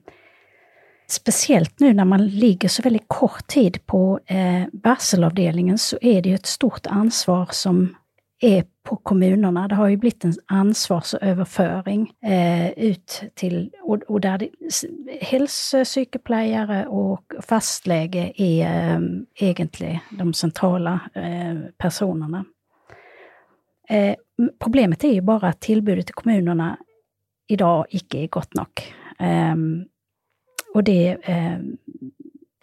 [SPEAKER 3] spesielt nå når man ligger så veldig kort tid på uh, barselavdelingen, så er det jo et stort ansvar som er på kommunene. Det har jo blitt en ansvarsoverføring eh, ut til Og, og der helsesykepleiere og fastlege er eh, egentlig de sentrale eh, personene. Eh, problemet er jo bare at tilbudet til kommunene i dag ikke er godt nok. Um, og det um,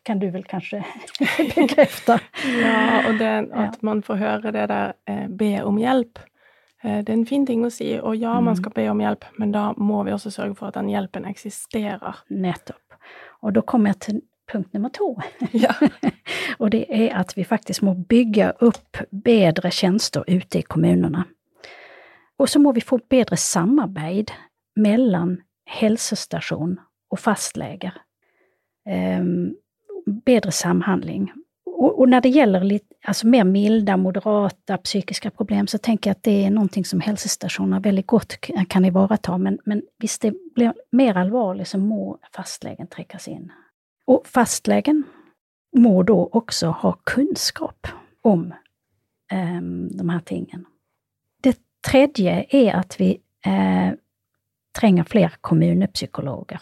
[SPEAKER 3] kan du vel kanskje bekrefte.
[SPEAKER 4] ja, og det at man får høre det der eh, be om hjelp. Eh, det er en fin ting å si, og ja, man mm. skal be om hjelp, men da må vi også sørge for at den hjelpen eksisterer.
[SPEAKER 3] Nettopp. Og da kommer jeg til punkt nummer to.
[SPEAKER 4] Ja.
[SPEAKER 3] og det er at vi faktisk må bygge opp bedre tjenester ute i kommunene. Og så må vi få bedre samarbeid mellom helsestasjon og fastleger. Um, bedre samhandling. Og, og, når det gjelder litt, altså mer milde, moderate psykiske problem, så tenker jeg at det er noe som helsestasjoner veldig godt kan ivareta. Men, men hvis det blir mer alvorlig, så må fastlegen trekkes inn. Og fastlegen må da også ha kunnskap om um, de her tingene. Det tredje er at vi uh, trenger flere kommunepsykologer.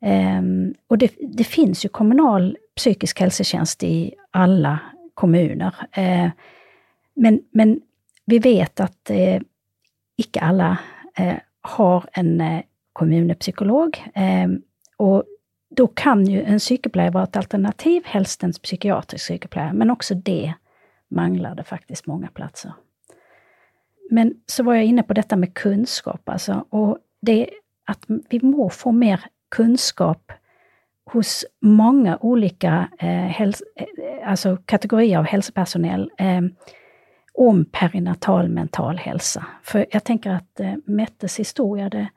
[SPEAKER 3] Um, og det, det finnes jo kommunal psykisk helsetjeneste i alle kommuner. Uh, men, men, vi vet at uh, ikke alle uh, har en kommunepsykolog. og da kan jo en sykepleier være et alternativ, helst en psykiatrisk sykepleier, men også det mangler det faktisk mange plasser. Men så var jeg inne på dette med kunnskap, altså, og det at vi må få mer kunnskap hos mange ulike eh, eh, altså kategorier av helsepersonell eh, om perinatal mental helse. For jeg tenker at eh, Mettes historie det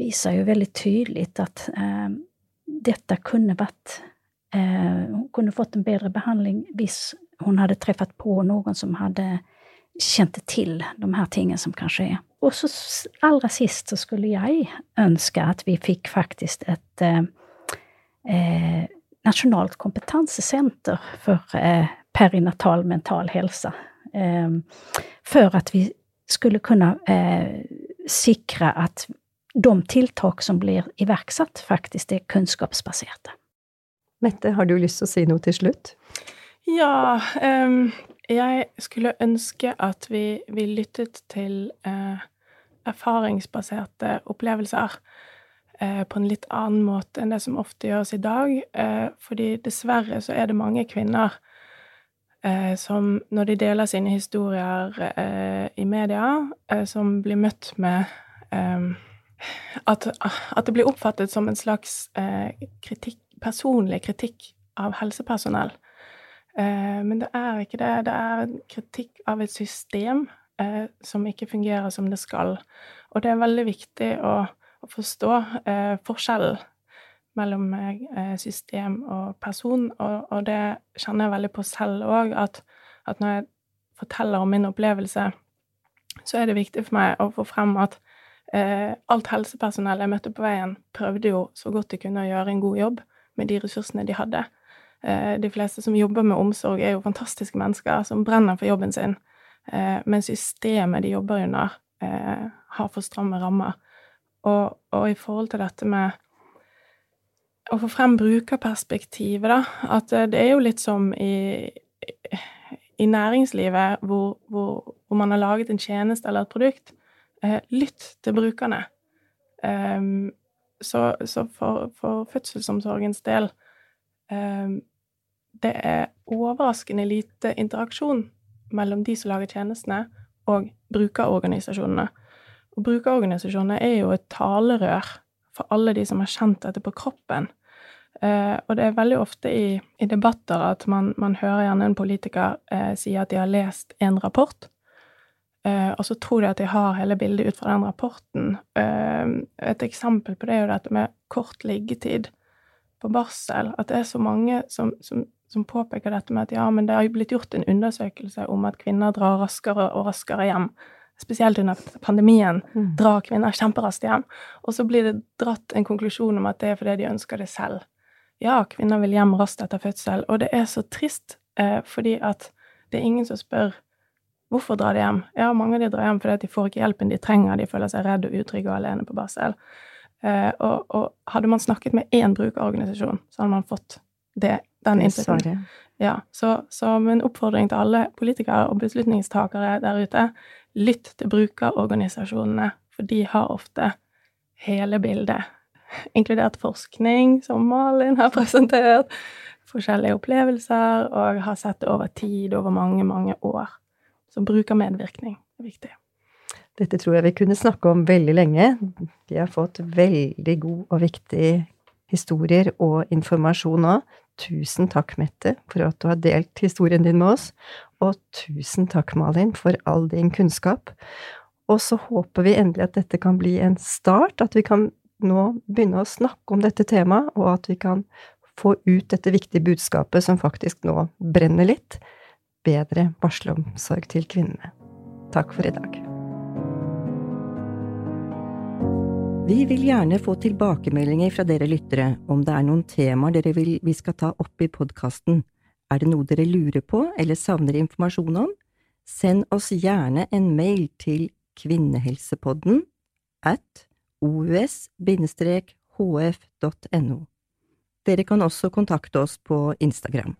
[SPEAKER 3] viser jo veldig tydelig at eh, dette kunne vært eh, Hun kunne fått en bedre behandling hvis hun hadde treffet på noen som hadde kjente til de her tingene som kan skje. Og så allra sist så skulle jeg ønske at vi fikk faktisk et eh, eh, nasjonalt kompetansesenter for eh, perinatal mental helse. Eh, for at vi skulle kunne eh, sikre at de tiltak som blir iverksatt, faktisk er kunnskapsbaserte.
[SPEAKER 2] Mette, har du lyst til å si noe til slutt?
[SPEAKER 4] Ja, um, jeg skulle ønske at vi, vi lyttet til eh, erfaringsbaserte opplevelser eh, på en litt annen måte enn det som ofte gjøres i dag. Eh, fordi dessverre så er det mange kvinner som når de deler sine historier i media, som blir møtt med um, at, at, det blir oppfattet som en slags kritikk, personlig kritikk av helsepersonell. Eh, men det er ikke det. Det er kritikk av et system eh, som ikke fungerer som det skal. Og det er veldig viktig å, forstå eh, forskjellen mellom eh, system og person, og, det kjenner jeg veldig på selv òg, at, når jeg forteller om min opplevelse, så er det viktig for meg å få frem at alt helsepersonell jeg møtte på veien, prøvde jo så godt de kunne å gjøre en god jobb med de ressursene de hadde. Eh, de fleste som jobber med omsorg, er jo fantastiske mennesker som brenner for jobben sin, eh, men systemet de jobber under, eh, har for stramme rammer. Og, og i forhold til dette med å få frem brukerperspektivet, da, at det er jo litt som i, i næringslivet hvor, hvor, hvor, man har laget en tjeneste eller et produkt. lytt til brukerne. Så, så for, for, fødselsomsorgens del um, det er overraskende lite interaksjon mellom de som lager tjenestene, og brukerorganisasjonene. Og brukerorganisasjonene er jo et talerør for alle de som har kjent dette på kroppen. Eh, og det er veldig ofte i, i debatter at man, man, hører gjerne en politiker eh, si at de har lest en rapport, eh, og så tror de at de har hele bildet ut fra den rapporten. Eh, et eksempel på det er jo dette med kort liggetid på barsel. At det er så mange som, som som påpeker dette med at ja, men det har jo blitt gjort en undersøkelse om at kvinner drar raskere og raskere hjem. Spesielt under pandemien mm. drar kvinner kjemperaskt hjem. Og så blir det dratt en konklusjon om at det er fordi de ønsker det selv. Ja, kvinner vil hjem raskt etter fødsel, og det er så trist eh, fordi at det er ingen som spør hvorfor drar de hjem. Ja, mange av de drar hjem fordi de får ikke hjelpen de trenger, de føler seg redde og utrygge og alene på barsel. Eh, og, og hadde man snakket med én brukerorganisasjon, så hadde man fått det den innsikten. Ja, så, så min oppfordring til alle politikere og beslutningstakere der ute, lytt til brukerorganisasjonene, for de har ofte hele bildet, inkludert forskning, som Malin har presentert, forskjellige opplevelser, og har sett det over tid, over mange, mange år. Så brukermedvirkning er viktig.
[SPEAKER 2] Dette tror jeg vi kunne snakke om veldig lenge. Vi har fått veldig god og viktig historier og informasjon nå. Tusen takk, Mette, for at du har delt historien din med oss. Og tusen takk, Malin, for all din kunnskap. Og så håper vi endelig at dette kan bli en start, at vi kan nå begynne å snakke om dette temaet, og at vi kan få ut dette viktige budskapet som faktisk nå brenner litt. Bedre barselomsorg til kvinnene. Takk for i dag. Vi vil gjerne få tilbakemeldinger fra dere lyttere om det er noen temaer dere vil vi skal ta opp i podkasten. Er det noe dere lurer på eller savner informasjon om? Send oss gjerne en mail til kvinnehelsepodden at os-hf.no. Dere kan også kontakte oss på Instagram.